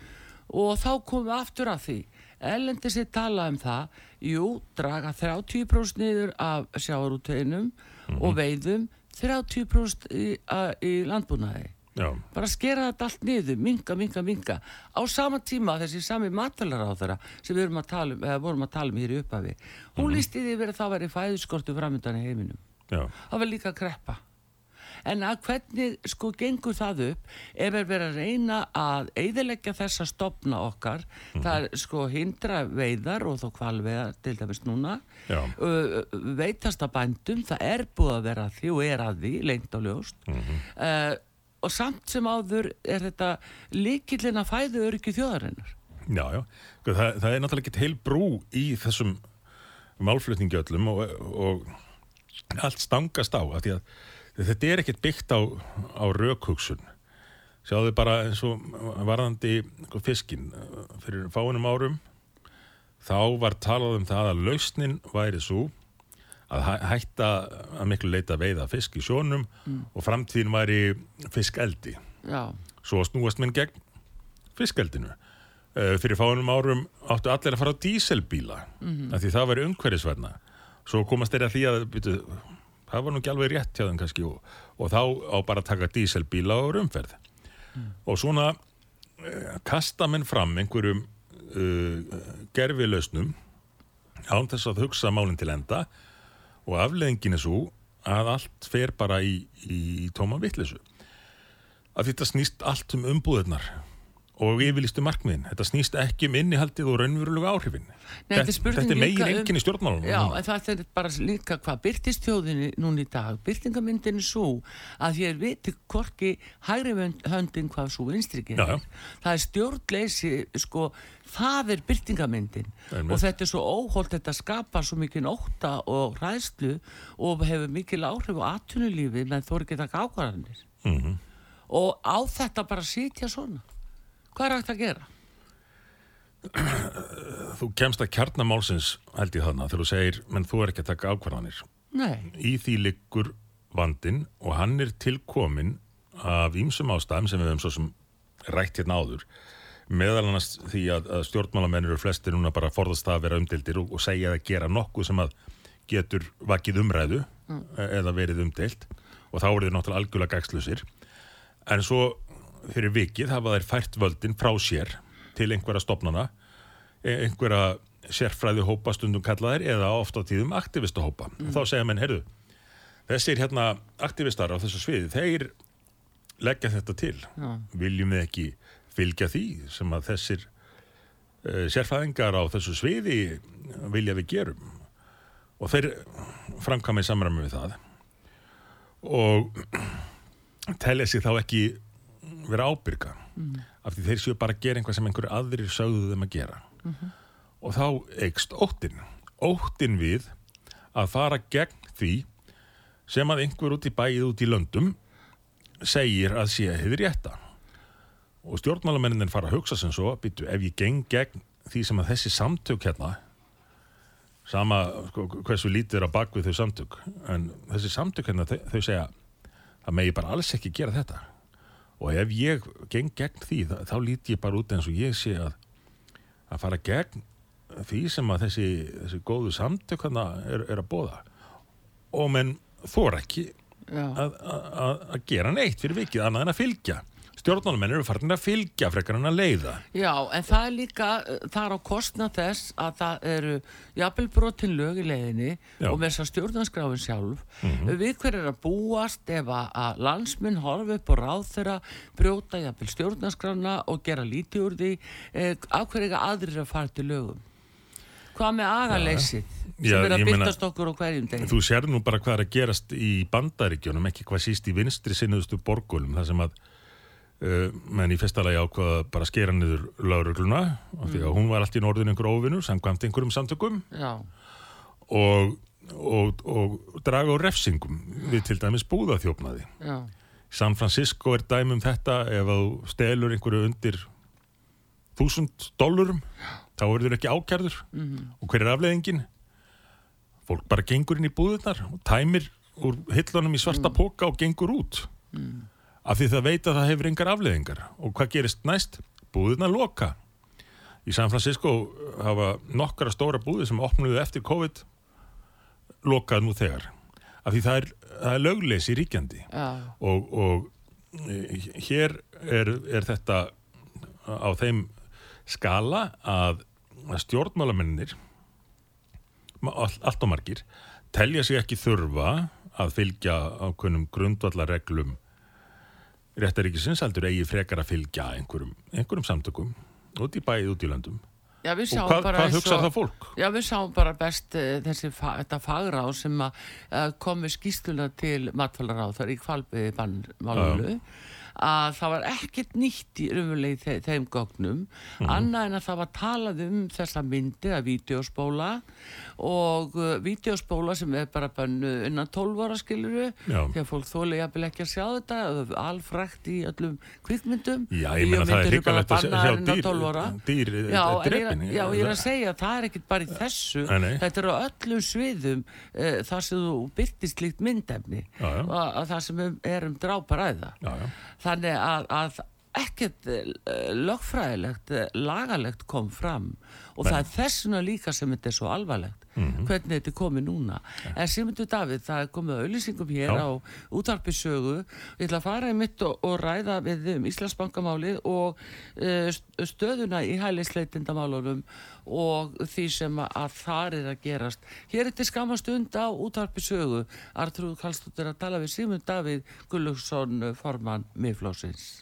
Og þá komum við aftur að því. Erlendi sér tala um það. Jú, draga 30% niður af sjáarúteinum og veiðum 30% í, að, í landbúnaði já, bara skera þetta allt niður, minga, minga, minga á sama tíma þessi sami matalara á þeirra sem við að um, vorum að tala um hér í upphafi hún mm lísti því verið að það væri fæðiskortu framöndan í heiminum. Já, það var líka kreppa. En að hvernig sko gengur það upp? Ef er verið að reyna að eiðileggja þessa stopna okkar það er sko hindra veiðar og þó kvalveiðar til dæmis núna uh, veitast að bændum það er búið að vera að því og er að því lengt og ljóst. Uh, og samt sem áður er þetta líkillin að fæðu öryggi þjóðarinnar. Já, já. Sko, Það, það er náttúrulega ekki heil brú í þessum málflutningi öllum og, og allt stangast á því að þetta er ekkert byggt á, á rökhugsun. Sjáðu bara eins og varðandi sko, fiskin fyrir fáinum árum þá var talað um það að lausnin væri svo að hæ- hætta að miklu leita veiða fisk í sjónum og framtíðin væri fiskeldi. Já, svo snúast minn gegn fiskeldinu. Uh, fyrir fáinum árum áttu allir að fara á díselbíla af því það væri umhverfisverna svo komast þeir að því að byrju, það var nú ekki alveg rétt hjá þeim kannski og, og þá á bara að taka díselbíla og umferð. Og svona uh, kasta menn fram einhverjum uh, gerfilausnum án þess að hugsa málinn til enda og afleðingin er svo að allt fer bara í, í tóma vittlisu að þetta snýst allt um umbúðirnar og yfirlistu markmiðin. Þetta snýst ekki um innihaldið og raunverulegu áhrifin. Nei, þetta þetta er megin líka um- í stjórnmálunum. Já, en það er bara líka hvað byrtist þjóðinni núna í dag. Byrtingamyndin er svo að þér viti hvorki hægri hönd- höndin hvað svo já. er. Það er stjórnleysi, sko, það er byrtingamyndin. Og þetta er svo óholt, þetta skapar svo mikið óta og ræðslu og hefur mikil áhrif á atvinnulífi menn þú er ekki taka ákvarðanir. Mhm. Og á þetta bara sitja svona. Hvað er hægt að gera? [clears throat] Þú kemst að kjarnamálsins held ég þarna þegar þú segir, menn þú er ekki að taka ákvarðanir. Nei. Í því liggur vandin og hann er tilkomin af ýmsum ástæðum sem við höfum svo sem rætt hérna áður. Meðal annars því að, að stjórnmálamenn eru flestir núna bara forðast að vera umdeildir og, og segja að gera nokkuð sem að getur vakið umræðu e- eða verið umdeilt og þá eru þið náttúrulega algjörlega gagslusir. En svo fyrir vikið hafa þær fært völdin frá sér til einhverja stopnana, e- einhverja sérfræði hópa stundum kallaðir eða ofta tíðum aktivista hópa. Þá segja menn, heyrðu, þessir hérna aktivistar á þessu sviði, þeir leggja þetta til. Já. Viljum við ekki fylgja því sem að þessir uh, sérfræðingar á þessu sviði vilja við gerum. Og þeir framkvæmið samræmi við það og telja sig þá ekki vera ábyrga af því þeir séu bara að gera einhvað sem einhverju aðrir sögðu þeim að gera. Og þá eikst óttin óttin við að fara gegn því sem að einhver út í bæið út í löndum segir að sé hefur rétta. Og stjórnmálamennin fara að hugsa sem svo býtu ef ég geng gegn því sem að þessi samtök hérna sama sko, hversu lítið er á bakvið þau samtök en þessi samtök hérna þau, þau segja það megi bara alls ekki gera þetta og ef ég geng gegn því þá, þá lít ég bara út eins og ég sé að að fara gegn því sem að þessi, þessi góðu samtök er, er að bóða og menn þóra ekki að, að- að gera neitt fyrir vikið annað en að fylgja stjórnmálamenn eru farin að fylgja frekar en að leiða Já, en það er líka, uh, það er á kostna þess að það eru jafnvel brotin lög í leiðinni Já. og með þess að stjórnarskráin sjálf. Við hver er að búast ef að, landsminn horfi upp og ráð þeirra brjóta jafnvel stjórnarskrána og gera lítið úr því, eh, af hverju ekki aðrir að fara til lögum? Hvað með agaleysið sem er að byrtast okkur á hverjum degi? þú sér nú bara hvað er að gerast í bandaríkjónum ekki hvað síst í vinstri sinnuðustu borgulum þar sem að menn í fyrsta lagi ákvaða bara að skera niður laurugluna af því að hún var allt í norðin einhver óvinnur samkvæmt einhverjum samtökum. Og, og, og draga á refsingum við til dæmis búðaþjófnaði. Já, San Francisco er dæmi um þetta ef þú stelur einhverju undir þúsund dollurum þá verður ekki ákjærður og hver er afleðingin? Fólk bara gengur inn í búðunar og tæmir úr hillunum í svarta póka og gengur út af því það veit að það hefur engar afleðingar og hvað gerist næst? Búðunar loka. Í San Francisco hafa nokkara stóra búði sem opnuðu eftir COVID lokað nú þegar. Af því það er, það er lögleysi ríkjandi. Já, og, og eh, hér er, er þetta á þeim skala að, stjórnmálamennir all, allt og margir telja sig ekki þurfa að fylgja ákveðnum grundvallarreglum réttaríkisins heldur eigi frekar að fylgja einhverjum, einhverjum samtökum út í bæið, út í löndum. Já, og hvað, hvað og- það fólk? Já, við sáum bara best uh, þessi fa þetta fagráð sem að uh, kom með skýsluna til matfælaráð þar í kvalbiði bannmálulu að það var ekkert nýtt í raunverulegi þe þeim gögnum annað en að það var talað um þessa myndi að vídeospóla og uh, vídeospóla sem er bara bönnu innan 12 ára skiluru að fólk þóli jafnvel ekki að sjá þetta alfrækt í öllum kvikmyndum. Já, ég meina það er hrikalegt að sjá- sjá dýr- dýr, eh, Já, en ég, já, ég er að segja að það er ekkert bara í þessu. Nei, þetta er á öllum sviðum uh, þar sem þú byrtist líkt myndefni. Og að það sem um- er um dráparæða. Þannig að, að ekkert uh, lögfræðilegt, uh, lagalegt kom fram. Og það er þessuna líka sem þetta er svo alvarlegt. Mhm. hvernig þetta er komið núna. En Simundur Davíð, það er komið auðlýsingum hér Já. á útarpisögu ég ætla að fara í mitt og, og ræða við um Íslandsbankamálið og uh, stöðuna í hælisleitindamálunum og því sem að þar er að gerast. Hér er til skamma stund á útarpisögu Artrúð Kallstóttir að tala við Simund Davíð Gulluksson formann miðflósins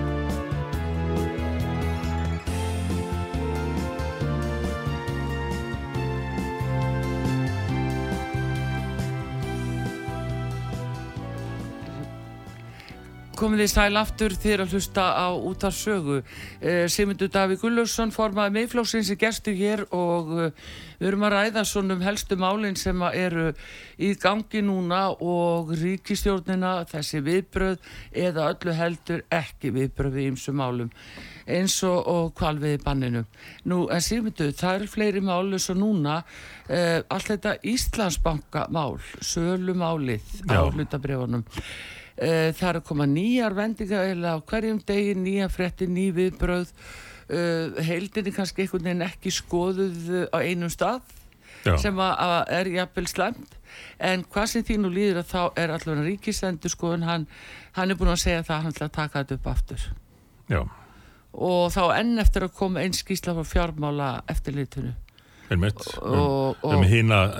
Komið þið sæl aftur þér að hlusta á út af sögu eh, Simundur Davík Gullaugsson formaði meðflóksins í gestu hér og eh, við erum að ræða svona um helstu málinn sem eru í gangi núna og ríkistjórnina þessi viðbröð eða öllu heldur ekki viðbröð við ýmsu málum eins og, og kvalviði banninu nú en Simundur það eru fleiri málu svo núna. Eh, allt þetta Íslandsbanka mál sölu málið á Já. Uh, það er að koma nýjar vendinga á hverjum degi nýja frétti, ný viðbröð uh, heildinni kannski einhvern veginn ekki skoðuð uh, á einum stað Já. sem er jafnvel slemt en hvað sem því nú líður að þá er allavega ríkisendur skoðun hann, hann er búin að segja það að hann ætla að taka þetta upp aftur. Já, og þá enn eftir að koma einn skýsla frá fjármála eftirlitinu einmitt. Og- Um og-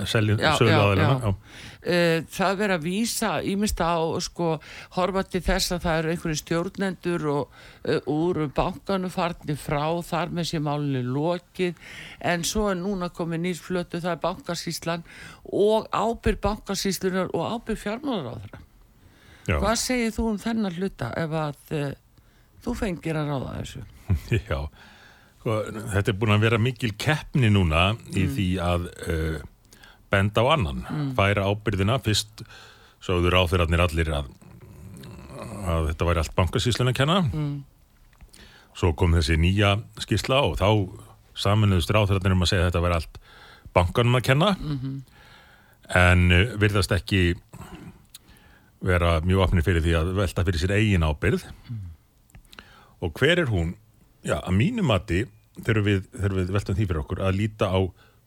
selju, Já, sölu já, aðeina. Eh, það verið að vísa ímest á sko horfa til þess að það eru einhverju stjórnendur og uh, úr bankanu farni frá þar með sér málunni lokið en svo er núna komið nýr flötu það er bankasýslan og ábyrg bankasýslunar og ábyrg fjármálar á þeirra Já, hvað segir þú um þennan hluta ef að uh, þú fengir að ráða þessu [laughs] já. Sko, þetta er búin að vera mikil keppni núna í Mm. því að uh, benda á annan, færa ábyrðina fyrst sögður áþyrarnir allir að, að þetta væri allt bankasýslun að kenna mm. svo kom þessi nýja skýrsla og þá saminuðust ráþyrarnir um að segja að þetta væri allt bankanum að kenna Mhm. en uh, virðast ekki vera mjög opni fyrir því að velta fyrir sér eigin ábyrð og hver er hún? Já, að mínu mati þegar við, við veltum því fyrir okkur að líta á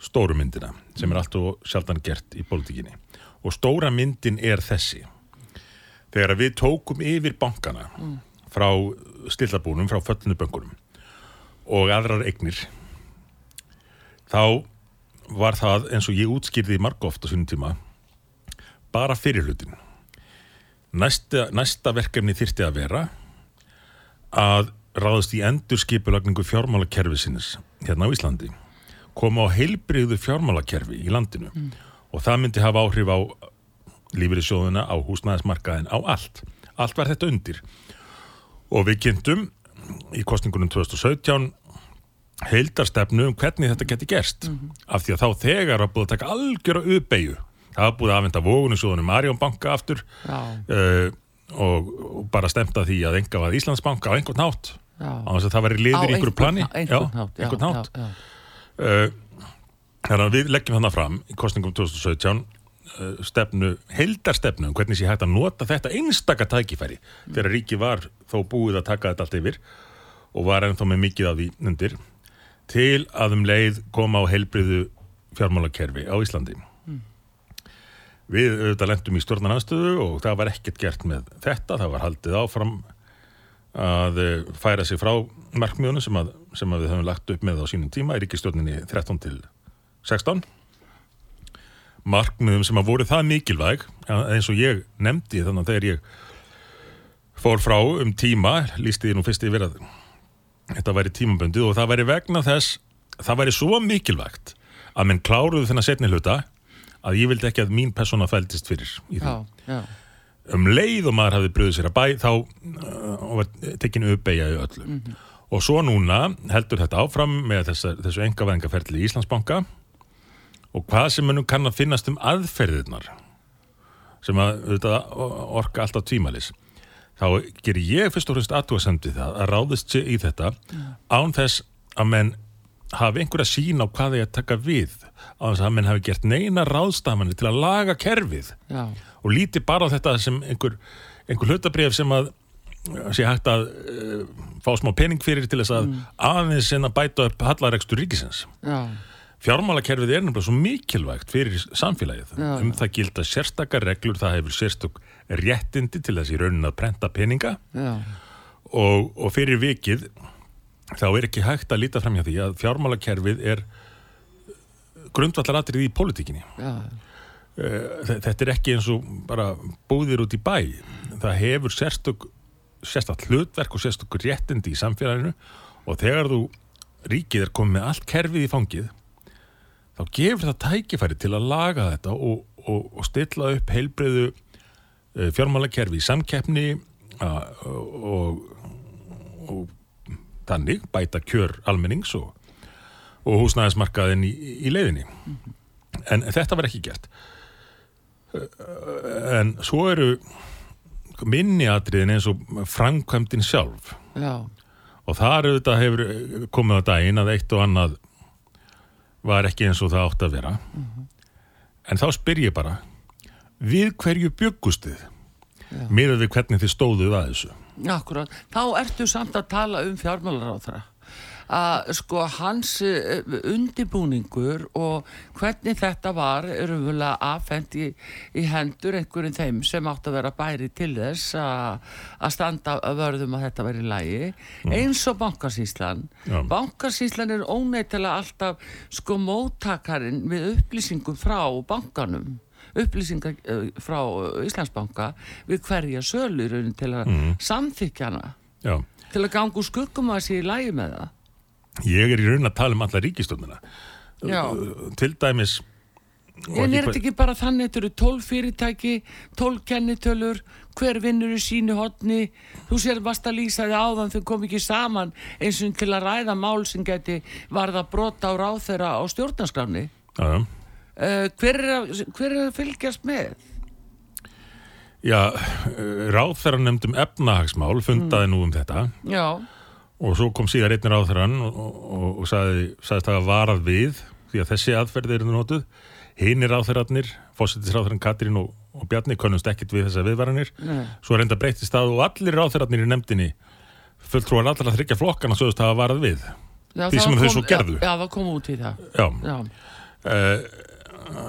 stóru myndina sem er allt og sjaldan gert í pólitíkinni. Og stóra myndin er þessi. Þegar við tókum yfir bankana frá stillabúnum, frá föllinu böngunum og aðrar eignir þá var það eins og ég útskýrði margóft á sínum tíma bara fyrir hlutin næsta, næsta verkefni þyrfti að vera að ráðast í endurskipulagningu fjármálakerfi sinnes hérna á Íslandi. Koma á heilbrigðu fjármálakerfi í landinu. Og það myndi hafa áhrif á lífeyrissjóðuna, á húsnæðismarkaðin, á allt. Allt var þetta undir. Og við kynntum í kostningunum 2017 heildarstefnu um hvernig þetta geti gerst. Af því að þá þegar var búið að taka algjöra uppeyju það var búið að afvenda vógunisjóðunum Arjón banka aftur. Uh, og, og bara stemta því að enga var Íslandsbanka á einhvern hátt það væri liður í einhverju plani. einhvern já. Uh, þannig að við leggjum þannig fram í kostningum 2017 uh, stefnu, heildarstefnu um hvernig sé hægt að nota þetta einstaka tækifæri þegar ríki var þó búið að taka þetta allt yfir og var ennþá með mikið af því undir til að um leið koma á heilbriðu fjármálakerfi á Íslandi. Við auðvitað lendum í stjórnarnanstöðu og það var ekkert gert með þetta, það var haldið áfram að eh, færa sig frá markmiðunum sem, sem að við höfum lagt upp með á sínum tíma í ríkistjórninni 13 til 16 markmiðum sem að voru það mikilvæg eins og ég nefndi þannig að þegar ég fór frá um tíma lísti ég nú fyrst yfir að þetta væri tímaböndið og það væri vegna þess það væri svo mikilvægt að menn kláruðu þennan setni hluta að ég vildi ekki að mín persóna fældist fyrir í því já, já. Um leið og maður hafði bröðið sér að bæ þá uh, tekinu uppbeigja í öllu. Og svo núna heldur þetta áfram með þessa, þessu engavæðingaferli í Íslandsbanka. Og hvað sem munum kann að finnast um aðferðirnar sem að auðvitað, orka alltaf tvímælis þá gerir ég fyrst og fremst aðtúasemdi það að ráðist sé í þetta án þess að menn hafi einhverja sín á hvað þeir að taka við á þess að menn hafi gert neina ráðstafanir til að laga kerfið. Já, og líti bara á þetta sem einhver, einhver hlutabrif sem að sé hægt að uh, fá smá pening fyrir til þess að aðeins sinna bæta upp hallarekstur ríkisins. já, Fjármálakerfið er nefnilega svo mikilvægt fyrir samfélagið. Já. Um það gilda sérstakar reglur, það hefur sérstök réttindi til þess í raunin að prenta peninga og, og fyrir vikið þá er ekki hægt að líta fram hjá því að fjármálakerfið er grundvallaratrið í pólitíkinni. já, Þetta er ekki eins og bara búðir út í bæ. Það hefur sérstök, sérstök hlutverk og sérstök réttindi í samfélaginu og þegar þú ríkið er komið með allt kerfið í fangið þá gefur það tækifæri til að laga þetta og, og, og stilla upp heilbreyðu uh, fjármálakerfi í samkeppni og, og þannig bæta kjör almennings og, og húsnæðismarkaðin í, í leiðinni. En þetta var ekki gert. En svo eru minni atriðin eins og framkvæmdin sjálf. Já, og þar auðvitað hefur komið á daginn að eitt og annað var ekki eins og það átt að vera. En þá spyr ég bara við hverju byggustið miðað við hvernig þið stóðuð að þessu. Akkurat. Þá ertu samt að tala um fjármálaráðra að sko hans eh, undibúningur og hvernig þetta var raunverulega afhent í, í hendur einhverjum þeim sem átt að vera bæri til þess að að standa að vörðum að þetta veri lægi eins og bankasýslan. Já. bankasýslan er óneitilega alltaf sko móttakarinn við upplýsingum frá bankanum. Upplýsingar uh, frá Íslandsbanka við hverja sölu í raunin til að mm. samþykja hana. Já, til að ganga úr skuggum að sé í lægi með það ég er í raun að tala um alla ríkistönduna Já. til dæmis En er þetta ekki bara þannig, þetta eru 12 fyrirtæki, 12 kennitölur, hver vinnur í sínu hotni, þú sér vast að lýsa þið áðan, þau kom ekki saman eins og til að ræða mál sem geti varða brota á ráþeira á já Uh, hver, er að, hver er að fylgjast með? Já, ráð þeirra nefndum efnahagsmál fundaði nú um þetta. Já, og svo kom síðan einnir ráð þeirra og, og, og sagði, sagðist það að varað við því að þessi aðferði eru notuð hinn er ráð þeirrarnir, fósittisráð Katrín og, og Bjarni konumst ekkit við þessar viðvaranir Nei. svo reynda breytist það og allir ráð þeirrarnir í nefndinni fulltrúar allra þryggja flokkana það að varað við já Því sem það þau svo gerðu. Já, það kom út í það. Já, Já,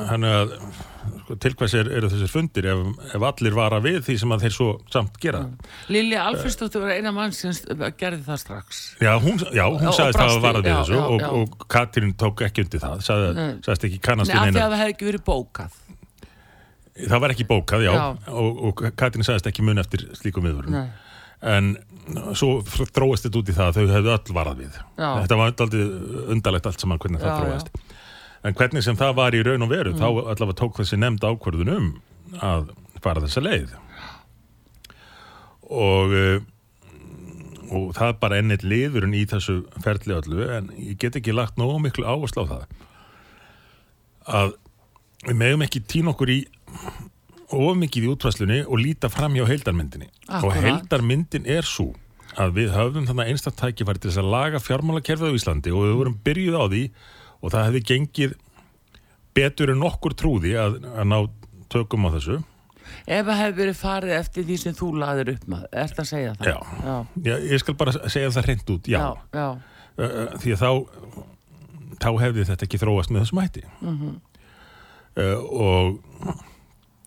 hann er að til hvers er, eru þessir fundir ef, ef allir vara við því sem að þeir svo samt gera? Lilja Alfredsdóttir var eina mann sem gerði það strax. Já, hún, já, hún Og- sagðist og það að vara við, já, þessu já, og, og Katrín tók ekki undir það sagði, Nei. sagðist ekki kannast Nei, við af því neina. að það hefði ekki verið bókað. það var ekki bókað, já. Og, og Katrín sagðist ekki mun eftir slíkum viðvörum Nei. en svo þróist þetta út í það að þau hefðu öll varað við. Þetta var undarlegt allt saman hvernig það þróist en hvernig sem það var í raun og veru Mm. þá allavega tók þessi nefnd ákvörðun um að fara þessa leið og uh, og það er bara ennitt liðurinn í þessu ferli öllu en ég get ekki lagt nógu miklu áherslu á það að við megum ekki týna okkur í of mikið í útvæslunni og líta fram hjá heildarmyndinni og Akkúrat. heildarmyndin er svo að við höfum þannig einstaktt tækifæri til þess að laga fjármálakerfið á Íslandi og við vorum byrjuð á því og það hefði gengið betur en nokkur trúði að, að ná tökum á þessu Ef það hefði verið farið eftir því sem þú laðir upp með, ert að segja það? Já. Já, Já, ég skal bara segja það hreint út, já, já, já. Því að þá þá hefði þetta ekki þróast með þessum hætti Mhm. uh, og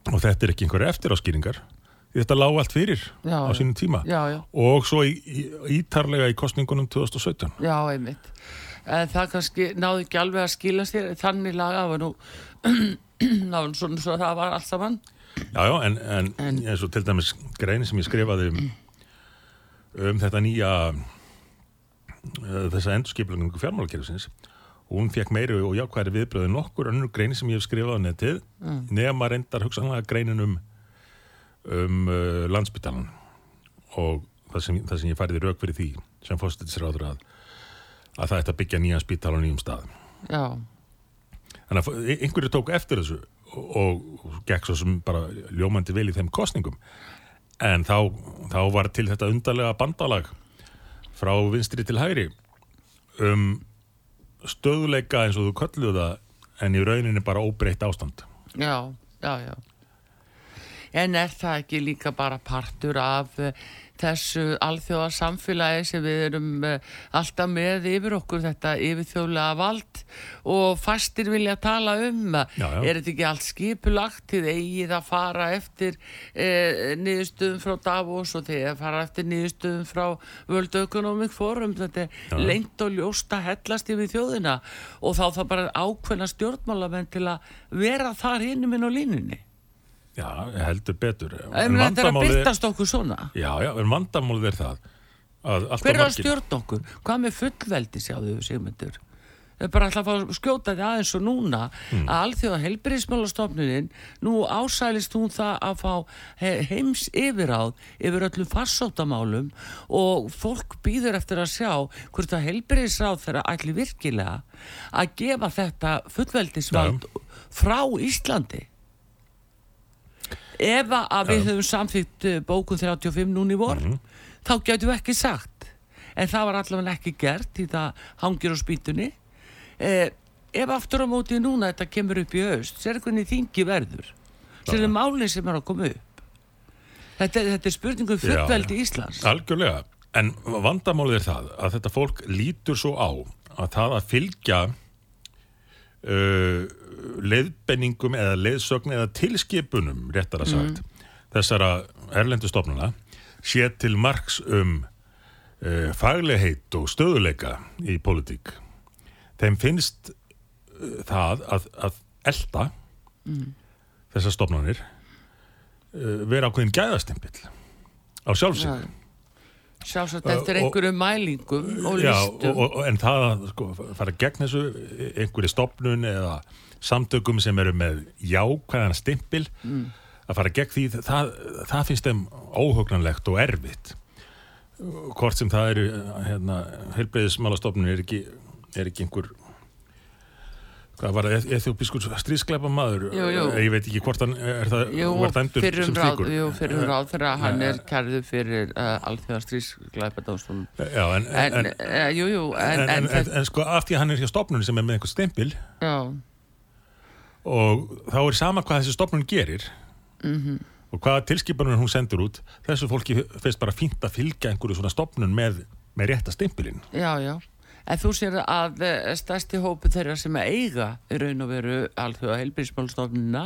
og þetta er ekki einhverja eftiráskýringar þetta lág allt fyrir Já, á sínum tíma Já, já, og svo í, í, ítarlega í kostningunum 2017 já, einmitt. En það kannski náði ekki alveg að skila sér, þannig laga [clears throat] það var nú svona svo að það var allt saman. Já, já, en, en, En- eins og til dæmis grein sem ég skrifaði um, um þetta nýja uh, þessa endurskiplingu fjármálakerfisins hún fekk meiri og jákværi viðbröðu nokkur önnur grein sem ég hef skrifað á netið nema reyndar hugsanlega greinin um um uh, landsbytalan og það sem, það sem ég færði rauk fyrir því sem fórstættisráður að að það ætti að byggja nýjan spítal á nýjum stað Já, Þannig að einhverju tók eftir þessu og, og gekk svo sem bara ljómandi vel í þeim kostningum. En þá, þá var til þetta undarlega bandalag frá vinstri til hægri um stöðuleika eins og þú kölluðu það en í rauninni bara óbreytt ástand. Já, já, já. En er það ekki líka bara partur af uh, þessu alþjóða samfélagi sem við erum uh, alltaf með yfir okkur þetta yfirþjóðlega vald og fastir vilja tala um. Já, já. er þetta ekki allt skipulagt? Til eigið að fara eftir uh, niðurstöðum frá Davos og þegar fara eftir niðurstöðum frá World Economic Forum. Þetta er lengt og ljóst að hellast yfir þjóðina og þá það bara ákveðna stjórnmálamenn til að vera þar hinnum inn á línunni Já, heldur betur. En þetta er að byrtast okkur svona. Já, já, en vandamálið er það Hver er að stjórna okkur? Hvað með fullveldi sjáðu Sigmundur? Það er bara alltaf að skjóta því aðeins og núna að alþjóða helbriðismálastofnunin nú ásælist hún það að fá he heims yfiráð yfir öllum farsóttamálum og fólk býður eftir að sjá hvort að helbriðisráð þeirra ætli virkilega að gefa þetta fullveldisvald frá Íslandi ef að við höfum samþýtt bókun 35 núna í vor þá getum við ekki sagt. En það var allavega ekki gert því það hangir á spýtunni. Eh, ef aftur á móti núna þetta kemur upp í haust. Sér hvernig þingi verður? Sér er málið sem er að koma upp? Þetta, þetta er spurningum fullveldi Íslands. Algjörlega, en vandamálið er það að þetta fólk lítur svo á að það að fylgja uh, leiðbenningum eða leiðsögn eða tilskipunum, réttar að sagt, þessara erlendu stofnuna sé til marks um uh, faglegheit og stöðuleika í pólitík. Þeim finnst uh, það að, að elda þessar stofnanir uh, vera ákveðin gæðastimpill á sjálfsög. Sjálfsagt eftir Og- einhverju mælingum og Já, listum. og, og, en það að sko, fara gegn þessu einhverju stopnun eða samtökum sem eru með jákvæðan stimpil að fara gegn því það, það finnst þeim óhugnanlegt og erfitt. Hvort sem það eru hérna, helbreyðismálastofnun er ekki, er ekki einhver hvað var það, eþjópiskur stríðskleipa maður Jú, jú. ég veit ekki hvort hann er það fyrir um sem ráð, slíkur jú, fyrir um ráð þegar hann er kærðu fyrir uh, alþjóða strísglæpadómsfólum já, en, en, en, jú, en, en, en, sko af því að hann er hjá stopnun sem er með einhver stimpil já, og þá er sama hvað þessi stopnun gerir Mhm. og hvaða tilskipanur hún sendur út þessu fólki finnst bara fínt að fylgja einhverju svona stopnun með, með rétta stimpilinn. Já, já En þú sér að eh, stærsti hópu þeirra sem að eiga í raun og veru alþjóða heilbríðismálstofnuna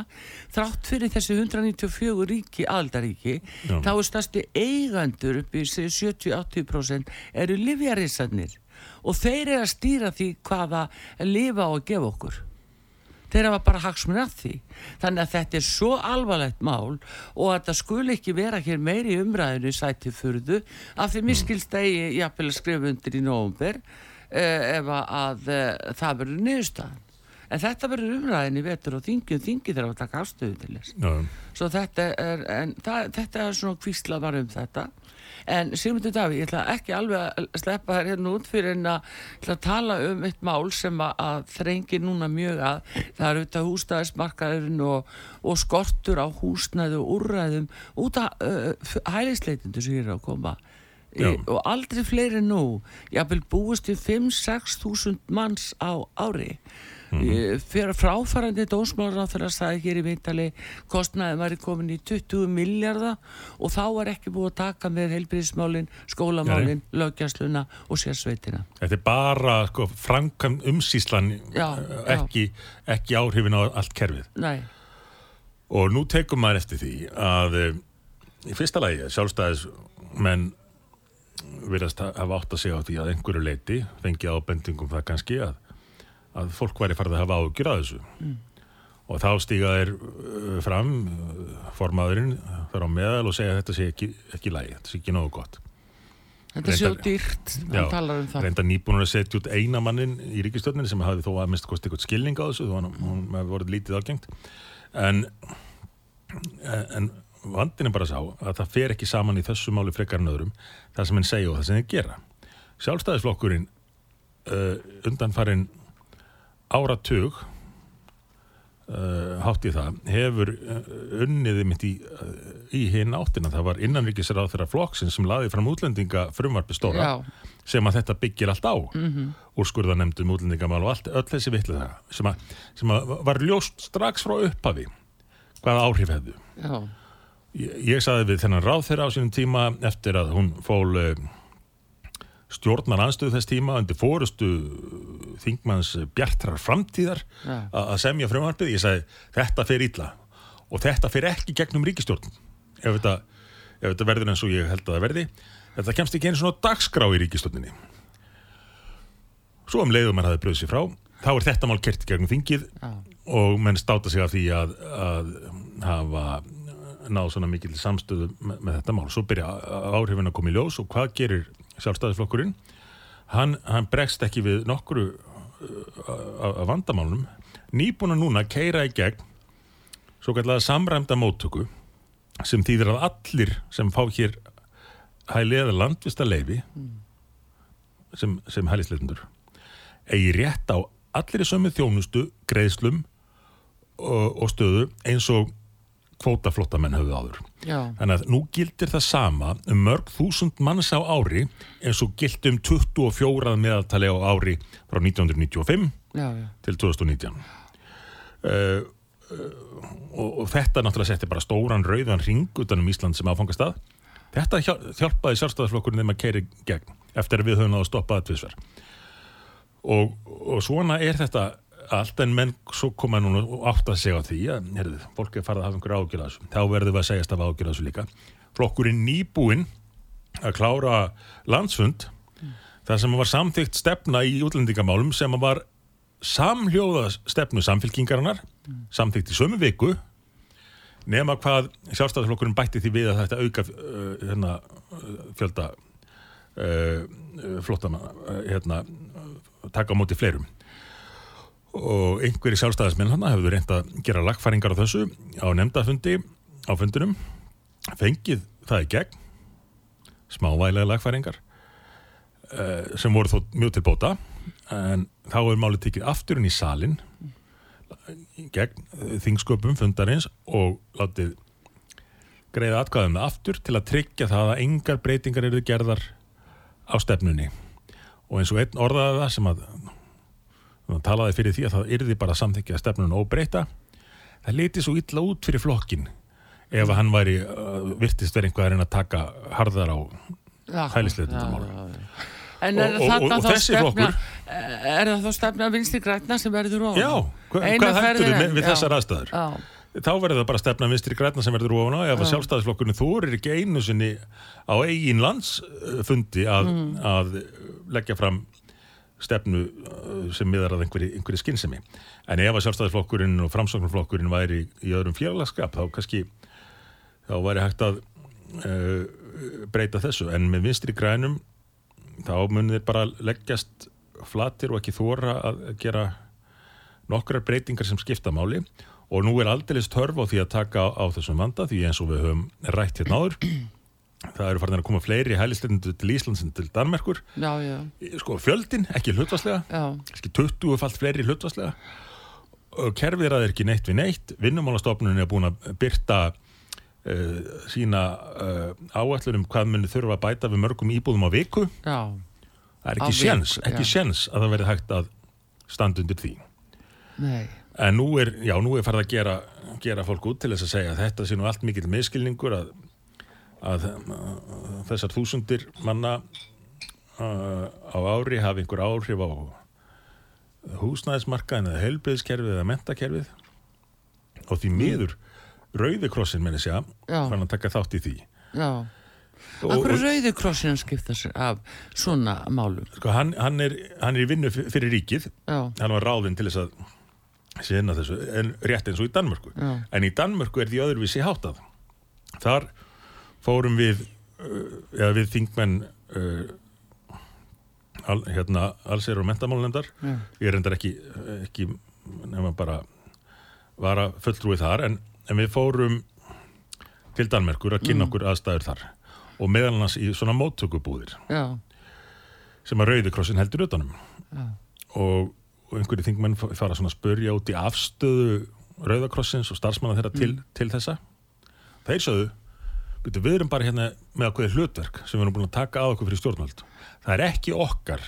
þrátt fyrir þessi 194 ríki, aldaríki, Já. þá er stærsti eigandur upp í 70-80% eru livjarísarnir og þeir eru að stýra því hvaða lifa á að gefa okkur. Þeir hafa bara hagsmun að því. Þannig að þetta er svo alvarlegt mál og að það skuli ekki vera hér meiri í umræðinu sæti furðu af því miskilst að ég jafnvel að skrifa undir í nóvumber uh, ef að uh, það verður niðurstaðan. En þetta verður umræðin í vetur og þingi og þingi þeirra að taka afstöðu til þess. Svo þetta er, en það, þetta er svona kvísla var um þetta. En Sigmundur Davíð, ég ætla ekki alveg að sleppa þér hérna út fyrir en að, að tala um eitt mál sem að, að þrengir núna mjög að það er auðvitað húsnæðismarkaðurinn og, og skortur á húsnæðu og úrræðum út af uh, hælisleitindu sem ég er að koma. Já. og aldrei fleiri nú vil búist til 5-6 þúsund manns á ári mm. fyrir fráfærandi dósmálar á þeirra staði hér í Vintali kostnaði var komin í 20 miljardar og þá var ekki búið að taka með heilbríðismálin, skólamálin löggjastluna og sérsveitina Þetta er bara sko, framkvæm umsýslan Já, eh, já. ekki, ekki áhrifin á allt kerfið Nei, og nú tekum maður eftir því að eh, í fyrsta lagi sjálfstæðis menn virðast ha- hafa átt að segja á því að einhverju leiti fengi ábendingum það kannski að, að fólk væri farið að hafa ágjur að þessu. Og þá stíga þeir uh, fram uh, formaðurinn þar á meðal og segja að þetta sé ekki, ekki lægi, þetta sé ekki nógu gott. Þetta svo Reyndar- dýrt hann um það. reynda nýbúinur að setja út eina mannin í ríkistjórninni sem hafði þó að minnst kosti eitthvað skilning á þessu þó hann, hún hefði voruð lítið ágengt. En, en vandin er bara sá að það fer ekki saman í þessu máli frekar en öðrum það sem henn segja og það sem henn gera sjálfstæðisflokkurinn uh, undanfarin áratug uh, hátt í það hefur uh, unniði mitt í, í hinn áttina. Það var innanríkisra á þeirra flokksinn sem laði fram útlendinga frumvarpi stóra Já. sem að þetta byggir allt á mm -hmm. úrskurðanemdum útlendingamál og allt, öll þessi vitlu það sem, að, sem að var ljóst strax frá upphafi hvaða áhrif hefðu. Já. Ég, ég saði við þennan ráð þeirra á sínum tíma eftir að hún fól uh, stjórnar anstöðu þess tíma undir fórustu þingmanns bjartrar framtíðar Já. a- að semja frumvarpið. Ég sagði þetta fer illa og þetta fer ekki gegnum ríkistjórn ef þetta, ef þetta verður eins og ég held að það verði. Þetta kemst ekki einu svona dagskrá í ríkistjórninni. Svo um leiðum mann hafði bröðið sér frá, þá er þetta mál kert í gegnum þingið Já. og menn státa sig af því að, að hafa náð svona mikil samstöðu með, með þetta mál. Svo byrja áhrifin að koma í ljós og hvað gerir sjálfstæðisflokkurinn? Hann, hann bregst ekki við nokkru uh, af vandamálunum. Nýbúna núna keira í gegn svo kallega samræmda móttöku sem þýðir að allir sem fá hér hæli eða landvista leifi sem, sem hælisleitundur eigi rétt á allir í sömu þjónustu, greiðslum og, og stöðu eins og kvótaflottamenn höfðu áður. Já. Þannig að nú gildir það sama um mörg þúsund manns á ári eins og gilt um 24 meðaltali á ári frá 1995 Já, já. til 2019. Uh, uh, og, og þetta náttúrulega setti bara stóran rauðan ring utan um Ísland sem áfangast að. Þetta hjál- hjálpaði sjálfstæðisflokkurinn þeim að keiri gegn eftir að við höfum náðu að stoppa það tvisver. Og, og svona er þetta allt en menn svo koma núna og átt að segja því að, herðu, fólk er farið að hafa einhverju ágjörð þessu. Þá verðum við að segjast af ágjörð þessu líka. Flokkurinn nýbúinn að klára landsfund þar sem var samþygt stefna í útlendingamálum sem var samhljóða stefnu samfélkingarinnar samþygt í sömu viku nema hvað sjálfstæðarflokkurinn bætti því við að þetta auka uh, hérna, uh, fjölda uh, uh, hérna, uh, taka á móti fleirum og einhverji sjálfstæðismenn hann hefur reynd að gera lagfæringar á þessu á nefndafundi á fundinum fengið það í gegn smávælega lagfæringar uh, sem voru þó mjög til bóta. En þá er málið tekið aftur inn í salin gegn eh, þingsköpum fundarins og látið greiða atkvæðum það aftur til að tryggja það að engar breytingar eru gerðar á stefnunni. Og eins og einn orðaði það sem að hann talaði fyrir því að það yrði bara samþykja stefnun óbreyta það liti svo illa út fyrir flokkin ef að hann væri uh, virtist verið einhvað að reyna að taka harðar á Já, Hælisleitendamál. já, já, já. En er Og- og- og þessi stefna, flokkur- er það þá stefna vinstri grætna sem verður ofan? Já, hva, hvað ferðina við við þessar aðstæður? Já, Þá verður það bara stefna vinstri græna sem verður ofan á ef að sjálfstæðisflokkurinn þorir ekki einu sinni á eigin landsfundi að, Mm. að leggja fram stefnu uh, sem miðar að einhverju, einhverju skynsemi. En ef að sjálfstæðisflokkurinn og framsóknarflokkurinn væri í öðrum félagskap þá kannski þá væri hægt að uh, breyta þessu. En með vinstri grænum þá munir bara leggjast flatir og ekki þóra að gera nokkrar breytingar sem skipta máli og nú er aldeilis törf á því að taka á, á þessum vanda því eins og við höfum rætt hérna áður það eru farin að koma fleiri hælisleitindu til Íslands en til Danmerkur. Já, já, sko fjöldin, ekki ekki 20 falt fleiri hlutvarslega og kerfið er að er ekki neitt við neitt. Vinnumálastofnun er búin að byrta uh, sína uh, áætlunum hvað muni þurfa að bæta við mörgum íbúðum á viku. Já, það er ekki sjens, ekki sjens að það verði hægt að standa undir því. Nei, En nú er, nú er farið að gera, gera fólk út til þess að segja að þetta sé nú allt mikill miskilningur að, að, að þessar þúsundir manna uh, á ári hafi einhver áhrif á húsnæðismarkaðin eða heilbriðskerfið eða mentakerfið og því miður Rauðikrossin menni segja, Já. fann að taka þátt í því. já. Akkur og, rauði krossin skipta sér af svona málum? sko, hann, hann, er, hann er í vinnu fyrir ríkið, Já, hann var ráðinn til þess að sinna þessu, en rétt eins og í Danmörku. já, En í Danmörku er því öðruvísi háttað. Þar fórum við, uh, eða við þingmenn uh, al, hérna, allsér og mentamálnefndar. já, Ég er reyndar ekki, ekki nema bara vara fulltrúið þar, en, en við fórum til Danmerkur að kynna okkur aðstæður þar og meðal annars í svona móttökubúðir já, sem að Rauðikrossin heldur utanum. Já, og, og einhverju þingmenn fara svona að spurja út í afstöðu Rauðakrossins og starfsmanna þeirra til, til þessa. Þeir sögðu byrju, við erum bara hérna með okkur hlutverk sem við erum búin að taka að okkur fyrir stjórnvöld það er ekki okkar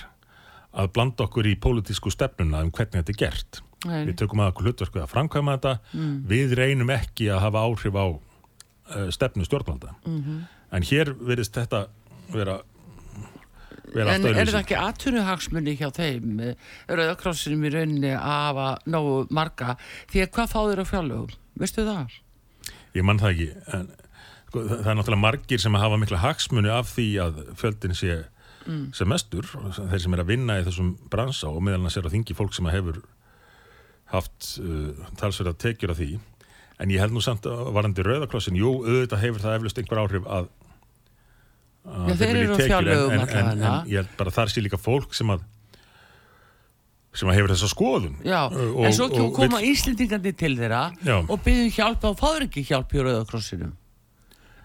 að blanda okkur í pólitísku stefnuna um hvernig þetta er gert Nei. við tökum að okkur hlutverku að framkvæma þetta við reynum ekki að hafa áhrif á uh, stefnu stjórnvalda -hmm. en hér verðist þetta vera En er það ekki atvinnuhagsmunni hjá þeim Rauðakrossinum í rauninni að hafa nógu marga því að hvað fá þeir á fjárlögum? Veistu það? Ég mann það ekki, en sko, það, er náttúrulega margir sem hafa mikla hagsmuni af því að fjöldin sé sem mestur, þeir sem er að vinna í þessum bransa og meðal annars er að þingi fólk sem hefur haft uh, talsverða tekjur af því. En ég held nú samt að varandi Rauðakrossin jú, auðvitað hefur það eflust einhver áhrif að, að Já, þeir eru fjárlögum en, en, en, en ég held bara að þar sé líka fólk sem að sem að hefur þessa skoðun. Já, Uh, en svo og koma Íslendingandi til þeirra Já. og byggjum hjálp og fáður ekki hjálp í Rauðakrossinum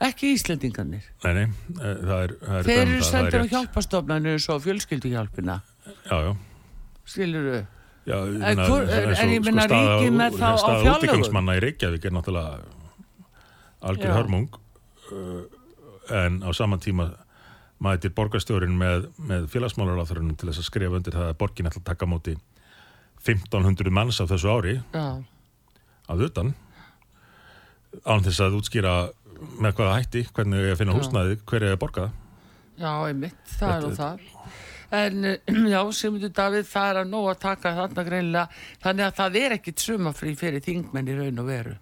ekki Íslendingarnir. Nei, nei, eh, það er, það er Þeir eru er sendir á hjálpastofnanir svo fjölskylduhjálpina Já, já. Skilur þau Já, En eins og- en ég meina staða- ríkið með þá á staða fjárlögum? útviklingsmanna í Reykjavík er náttúrulega algjör hörmung uh, en á saman tíma mætir borgarstjórin með, með félagsmálaráþurinn til þess að skrifa undir það að borgin ætla að taka móti 1500 manns á þessu ári. Já, að utan. Án þess að útskýra með hvaða hætti, hvernig ég finna Já. húsnæði hver er að borga það? Já, einmitt, það er nú það. En eh, [clears throat] já, Sigmundur Davíð, það er að nóg að taka þarna greinlega þannig að það er ekkit sumafrí fyrir þingmenn í raun og veru.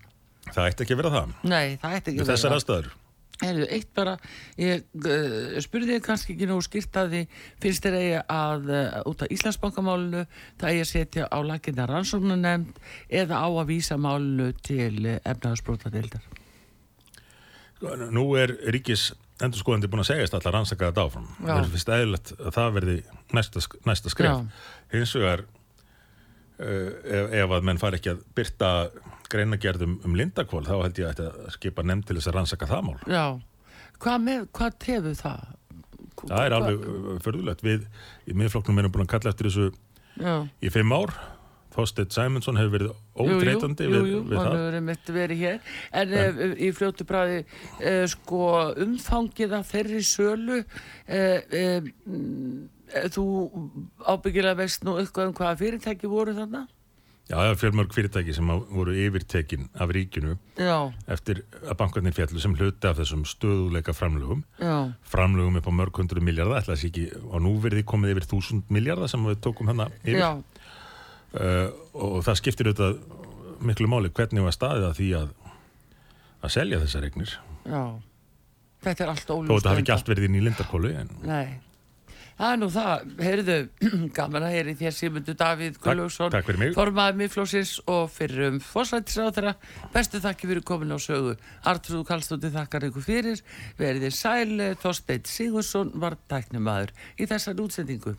Það ætti ekki að vera það. Nei, það ætti ekki að þessar vera aðstæður. Heyrðu, eitt bara, ég uh, spurði þig kannski ekki nú skýrt að því finnst þér eigi að uh, út af Íslandsbankamálinu það eigi að setja á laginna rannsóknunemnd eða á að vísa málinu til uh, efnaðarsbrótadeildar. Nú er ríkis endur skoðandi búin að segjast allar rannsaka þetta áfram. Já. Það er fyrst eðlilegt að það verði næsta, næsta skref. Hins vegar uh, ef, ef að menn fari ekki að byrta greinagerðum um lindakvól þá held ég að þetta skipa nefnd til þess að rannsaka það mál. Já, hvað, með, hvað tefur það? Það er alveg uh, förðulegt. Við í miðflokknum erum búin að kalla eftir þessu Já. í fimm ár. Þorstedt Sæmundsson hefur verið ódreitandi jú, jú, við, jú, við hann það. hefur einmitt verið hér. En, en í fljótu bræði uh, sko umfangið af þeirri sölu uh, þú ábyggilega veist nú eitthvað um hvaða fyrirtæki voru þarna? Já, það er fjölmörg fyrirtæki sem að voru yfirtekin af ríkinu já, eftir að bankarnir fjallu sem hluti af þessum stöðuleika framlögum. Já, framlögum upp á mörg hundru miljardar ætla þessi ekki á núverði komið yfir þúsund miljardar sem við tókum hana yfir. Já uh, og það skiptir auðvitað miklu máli hvernig var staðið að því að að selja þessar eignir. Já. Þetta er allt þó óljóst þetta hafi ekki allt verið inn í lindarkólu en nei. Það er nú það, heyrðu, [clears throat] gaman að heyri þér Simundur Davíð mig. formaður miðflósins og fyrir um fórsættisráðara, bestu þakki fyrir komin á sögu. Artrúð Kallstóttir þakkar ykkur fyrir, verið þið sæl, Þorsteinn Sigursson var tæknumæður í þessar útsendingu.